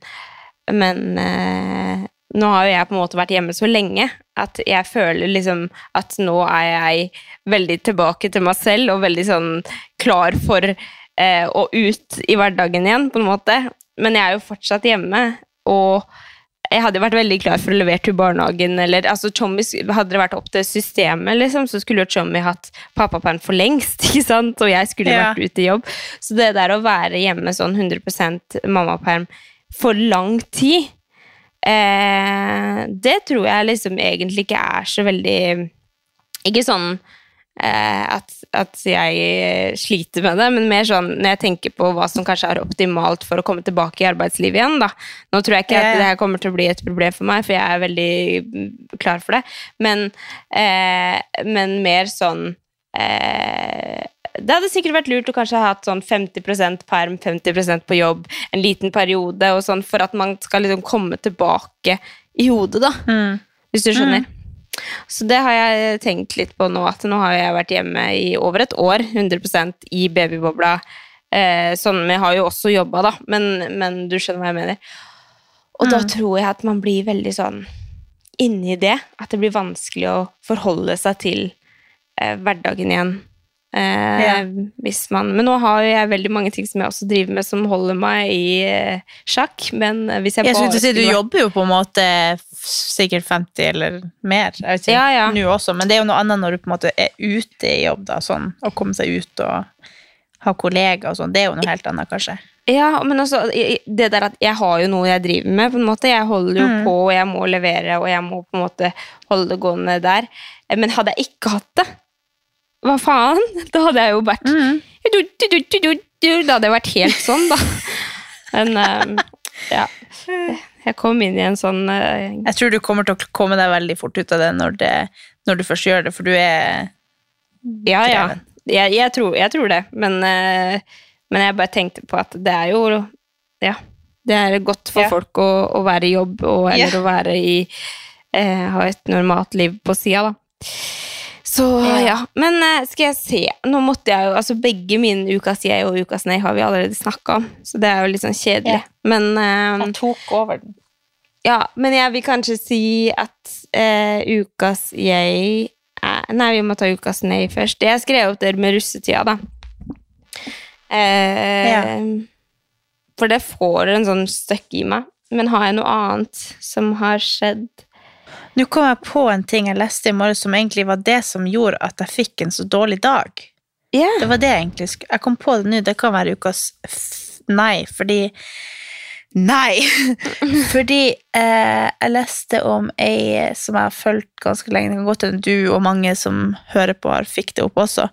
men eh, nå har jo jeg på en måte vært hjemme så lenge at jeg føler liksom at nå er jeg veldig tilbake til meg selv og veldig sånn klar for eh, å ut i hverdagen igjen, på en måte. Men jeg er jo fortsatt hjemme, og jeg hadde vært veldig klar for å levere til barnehagen. Eller, altså, Tommy, hadde det vært opp til systemet, liksom, så skulle jo Tommy hatt pappaperm for lengst. ikke sant? Og jeg skulle Ja. vært ute i jobb. Så det der å være hjemme sånn 100% mammaperm for lang tid, eh, det tror jeg liksom egentlig ikke er så veldig Ikke sånn at, at jeg sliter med det, men mer sånn når jeg tenker på hva som kanskje er optimalt for å komme tilbake i arbeidslivet igjen. da. Nå tror jeg ikke at det her kommer til å bli et problem for meg, for jeg er veldig mm, klar for det. Men, eh, men mer sånn eh, Det hadde sikkert vært lurt å kanskje ha hatt sånn 50% perm, 50% på jobb, en liten periode, og sånn, for at man skal liksom komme tilbake i hodet, da. Hvis du skjønner. Så det har jeg tenkt litt på nå, at nå har jeg vært hjemme i over et år, 100% i babybobla. Eh, sånn, vi har jo også jobba, da, men, men du skjønner hva jeg mener. Og da tror jeg at man blir veldig sånn inni det, at det blir vanskelig å forholde seg til eh, hverdagen igjen. Eh, Ja. hvis man, men nå har jeg veldig mange ting som jeg også driver med, som holder meg i eh, sjakk. Men eh, hvis jeg, Jeg skulle til å si, Du jobber jo på en måte sikkert 50 eller mer, jeg vet ikke, Ja, ja. nå også, men det er jo noe annet når du på en måte er ute i jobb, da, sånn, å komme seg ut og ha kollegaer og sånn, det er jo noe helt annet, kanskje. Ja, men også det der at jeg har jo noe jeg driver med, på en måte. Jeg holder jo på, og jeg må levere, og jeg må på en måte holde det gående der. Men hadde jeg ikke hatt det, hva faen? Da hadde jeg jo vært du, du, du, du, du, du. Da hadde jeg vært helt sånn, da. Men um, ja. Jeg kom inn i en sånn uh, Jeg tror du kommer til å komme deg veldig fort ut av det når, det, når du først gjør det, for du er Ja, ja. Jeg, jeg, tror, jeg tror det, men, uh, men jeg bare tenkte på at det er jo Ja. Det er godt for Ja. folk å, å være i jobb, og, eller Ja. å være i uh, Ha et normalt liv på sida, da. Så ja. Ja. Men eh, skal jeg se Nå måtte jeg jo Altså begge mine ukas jeg og ukas nei har vi allerede snakka om, så det er jo litt sånn kjedelig. Ja. Men um, Jeg tok over den. ja, men jeg vil kanskje si at uh, ukas jeg er Nei, vi må ta ukas nei først. Jeg skrev opp det med russetida, da. Uh, Ja. For det får en sånn støkk i meg. Men har jeg noe annet som har skjedd? Nå kom jeg på en ting jeg leste i morges som egentlig var det som gjorde at jeg fikk en så dårlig dag. Yeah. Det var det jeg egentlig skulle... Jeg kom på det nå, det kan være ukas nei, fordi Nei! fordi eh, jeg leste om ei som jeg har fulgt ganske lenge. Det kan godt hende du og mange som hører på, har fikk det opp også.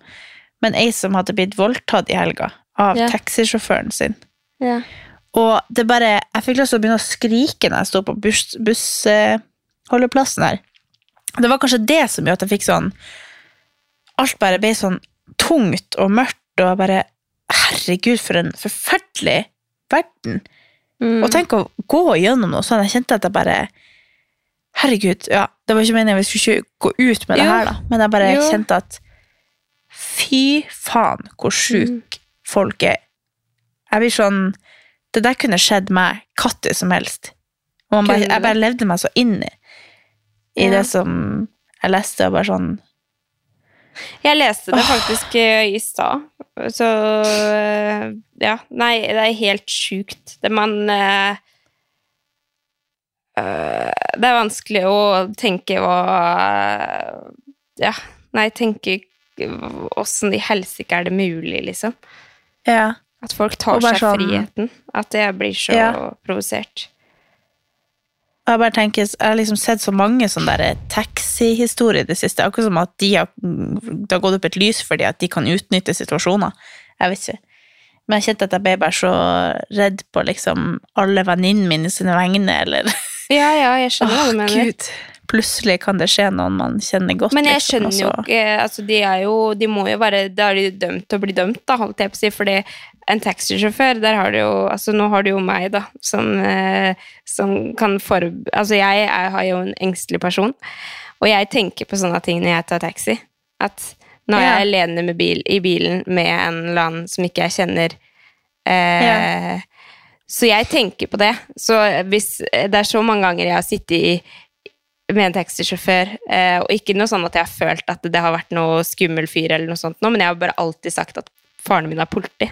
Men ei som hadde blitt voldtatt i helga av yeah. taxisjåføren sin. Yeah. Og det bare, jeg fikk lyst til å begynne å skrike når jeg sto på buss- bussholdeplassen her. Det var kanskje det som gjorde at jeg fikk sånn Alt bare ble sånn tungt og mørkt, og bare Herregud, for en forferdelig verden. Mm. Og tenk å gå gjennom noe sånn. Jeg kjente at jeg bare Herregud, ja, det var ikke meningen vi skulle ikke gå ut med det Jo. her, da. Men jeg bare Jo. kjente at fy faen, hvor sjuk folk er. Jeg blir sånn Det der kunne skjedd meg hva som helst. Bare, jeg bare levde meg så inn i, i det som jeg leste, og bare sånn Jeg leste det faktisk eh, i stad. Så eh, ja. Nei, det er helt sjukt. Det man eh, Det er vanskelig å tenke hva Ja, nei, tenke åssen i helsike er det mulig, liksom? Ja. At folk tar seg sånn- friheten. At jeg blir så Ja. provosert. Jeg bare tenker, jeg har liksom sett så mange sånne der taxihistorier i det siste. Akkurat som at de har, det har gått opp et lys for dem at de kan utnytte situasjoner. Jeg vet ikke. Men jeg kjente at jeg ble bare så redd på liksom alle venninnene mine sine vegne, eller Ja, ja, jeg skjønner hva du mener. Gud. Plutselig kan det skje noen man kjenner godt. Men jeg liksom, skjønner jo ikke altså de, er jo, de må jo være Da er de dømt til å bli dømt, da, holdt jeg på å si. Fordi en taxisjåfør, der har du jo Altså, nå har du jo meg, da, som, eh, som kan for... Altså, jeg er, har jo en engstelig person, og jeg tenker på sånne ting når jeg tar taxi. At nå er Ja. jeg alene med bil, i bilen med en eller annen som ikke jeg kjenner. Eh, Så jeg tenker på det. Så hvis Det er så mange ganger jeg har sittet i med en taxisjåfør, eh, og ikke noe sånn at jeg har følt at det har vært noe skummel fyr, eller noe sånt, nå, men jeg har bare alltid sagt at faren min er politi.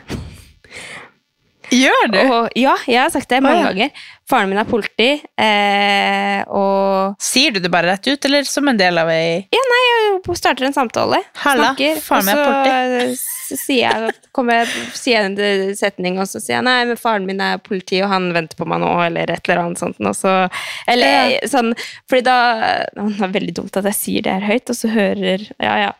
Gjør du? Og, ja, jeg har sagt det mange Å, ja. ganger. Faren min er politi, eh, og Sier du det bare rett ut, eller som en del av ei Ja, nei, jeg starter en samtale. Halla, snakker, faren min er og så sier jeg, kommer jeg, sier en setning, og så sier jeg nei, men faren min er politi, og han venter på meg nå, eller et eller annet sånt. Og så, eller sånn, fordi da Det er veldig dumt at jeg sier det her høyt, og så hører Ja, ja.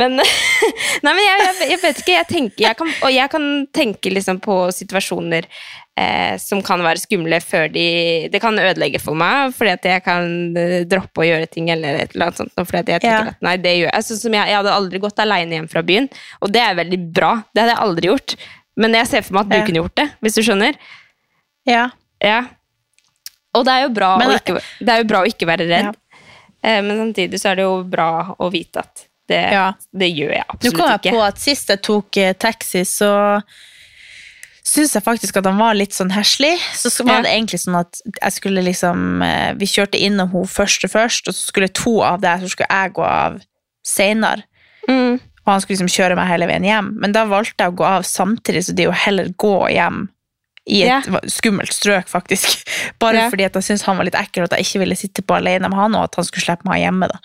Men Nei, men jeg, jeg, jeg vet ikke. Jeg tenker, jeg kan, og jeg kan tenke liksom på situasjoner eh, som kan være skumle før de Det kan ødelegge for meg, fordi at jeg kan eh, droppe å gjøre ting eller et eller annet sånt. Fordi at jeg tenker Ja. at nei, det gjør jeg. Altså, som jeg, jeg hadde aldri gått alene hjem fra byen, og det er veldig bra. Det hadde jeg aldri gjort. Men jeg ser for meg at du Ja. kunne gjort det, hvis du skjønner. Ja. Ja. Og det er jo bra, Men å, ikke, det er jo bra å ikke være redd. Eh, Men samtidig så er det jo bra å vite at det, det gjør jeg Nå kom jeg ikke. på at sist jeg tok eh, taxi, så syns jeg faktisk at han var litt sånn heslig. Så var var Ja. det egentlig sånn at jeg skulle liksom eh, Vi kjørte innom hun og først, og så skulle to av deg, så skulle jeg gå av seinere. Mm. Og han skulle liksom kjøre meg hele veien hjem. Men da valgte jeg å gå av samtidig, så det er jo heller gå hjem i et Ja. skummelt strøk, faktisk. Bare Ja. fordi at jeg syntes han var litt ekkel, og at jeg ikke ville sitte på alene med han, og at han skulle slippe meg hjemme. da.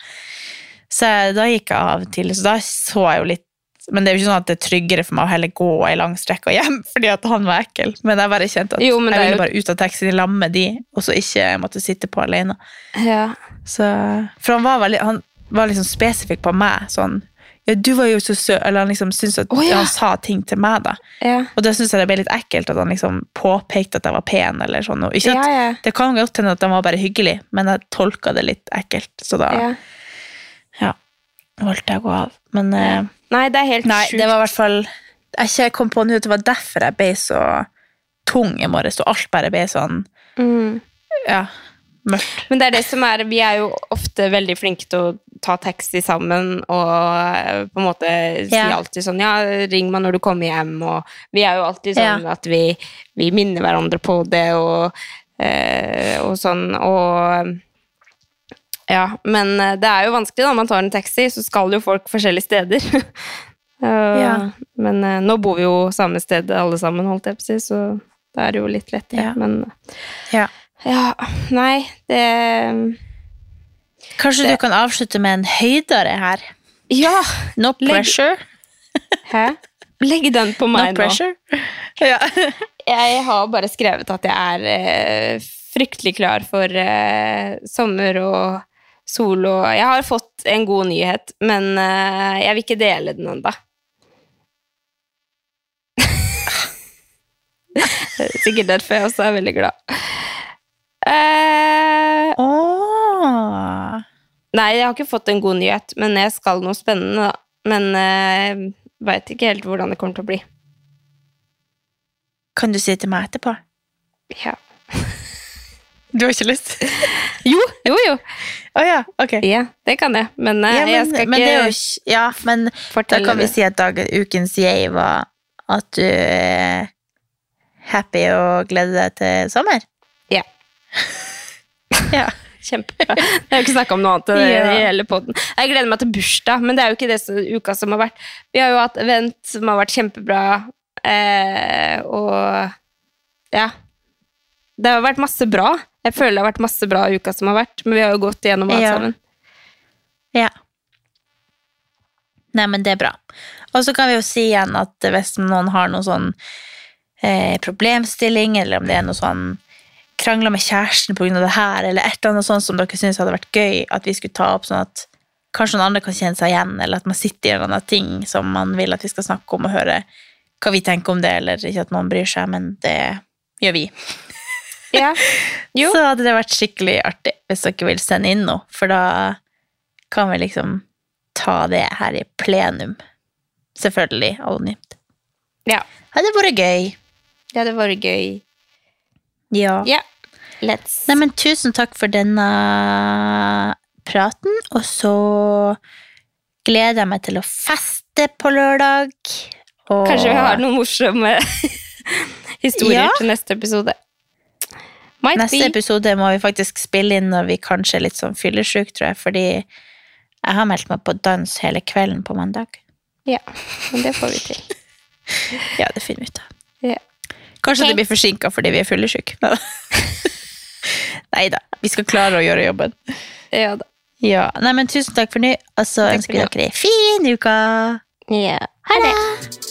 Så da gikk jeg av til, så da så jeg jo litt Men det er jo ikke sånn at det er tryggere for meg å heller gå ei lang strekke hjem fordi at han var ekkel. Men jeg bare kjente at Jo, jeg ville jo- bare ut av taxien lag med de, og så ikke måtte sitte på alene. Ja. Så, for han var, veldig, han var liksom spesifikk på meg. Sånn ja, du var jo så sø Eller han liksom syntes at oh, ja. han sa ting til meg, da. Ja. Og da syns jeg det ble litt ekkelt at han liksom påpekte at jeg var pen. eller sånn. Og ikke at, Ja. Det kan godt hende at han var bare hyggelig, men jeg tolka det litt ekkelt. Så da Ja. ja, valgte jeg å gå av. Men eh, Nei, det er helt nei, sjukt. det var i hvert fall Jeg kom på nå at det var derfor jeg ble så tung i morges, og alt bare ble sånn Mm. ja, mørkt. Men det er det som er Vi er jo ofte veldig flinke til å ta taxi sammen og eh, på en måte si Ja. alltid sånn Ja, ring meg når du kommer hjem, og vi er jo alltid sånn Ja. at vi, vi minner hverandre på det og, eh, og sånn, og Ja, men eh, det er jo vanskelig da man tar en taxi, så skal jo folk forskjellige steder. Eh, Ja. Men eh, nå bor vi jo samme sted alle sammen, holdt jeg på å si, så da er det jo litt lettere. Ja. Men Ja. ja, nei, det Kanskje du kan avslutte med en høydere her? Ja! No Legg- pressure. Hæ? Legg den på No meg nå. pressure. Ja. Jeg har bare skrevet at jeg er eh, fryktelig klar for eh, sommer og sol og Jeg har fått en god nyhet, men eh, jeg vil ikke dele den ennå. Sikkert derfor jeg også er veldig glad. Uh, oh. nei, jeg har ikke fått en god nyhet, men jeg skal noe spennende, da. Men uh, veit ikke helt hvordan det kommer til å bli. Kan du si det til meg etterpå? Ja. Du har ikke lyst? Jo, jo, jo. Oh, ja, ok. Ja, det kan jeg. Men, eh, Ja, men, jeg skal men ikke ikke Ja, men da kan vi si at dagen, ukens jeg var at du er happy og gleder deg til sommer. Ja. Ja. Kjempebra. Jeg har ikke snakka om noe annet Ja. i hele podden. Jeg gleder meg til bursdag, men det er jo ikke det som, uka som har vært. Vi har jo hatt event som har vært kjempebra, eh, og ja. Det har vært masse bra. Jeg føler det har vært masse bra i uka som har vært, men vi har jo gått igjennom alt Ja. sammen. ja. Nei, men det er bra. Og så kan vi jo si igjen at hvis noen har noen sånn eh, problemstilling, eller om det er noe sånn krangler med kjæresten av det her, eller et eller annet sånt som dere syns hadde vært gøy at vi skulle ta opp, sånn at kanskje noen andre kan kjenne seg igjen, eller at man sitter i en annen ting som man vil at vi skal snakke om, og høre hva vi tenker om det, eller ikke at noen bryr seg, men det gjør vi. Ja. Så hadde det vært skikkelig artig hvis dere vil sende inn noe, for da kan vi liksom ta det her i plenum. Selvfølgelig anonymt. Ja. Hadde vært gøy. Det hadde vært gøy. Ja. Ja. Let's Nei, men tusen takk for denne praten, og så gleder jeg meg til å feste på lørdag. Og Kanskje vi har noen morsomme historier Ja. til neste episode. Might Neste be. episode må vi faktisk spille inn når vi kanskje er litt sånn fyllesyke, tror jeg, fordi jeg har meldt meg på dans hele kvelden på mandag. Ja, men det får vi til. Ja, det finner vi ut av. Ja. Kanskje okay. det blir forsinka fordi vi er fyllesyke. Nei da, vi skal klare å gjøre jobben. Ja da. Ja, nei, men Tusen takk for nå, og så ønsker vi dere ei fin uke. Ja. Ha det.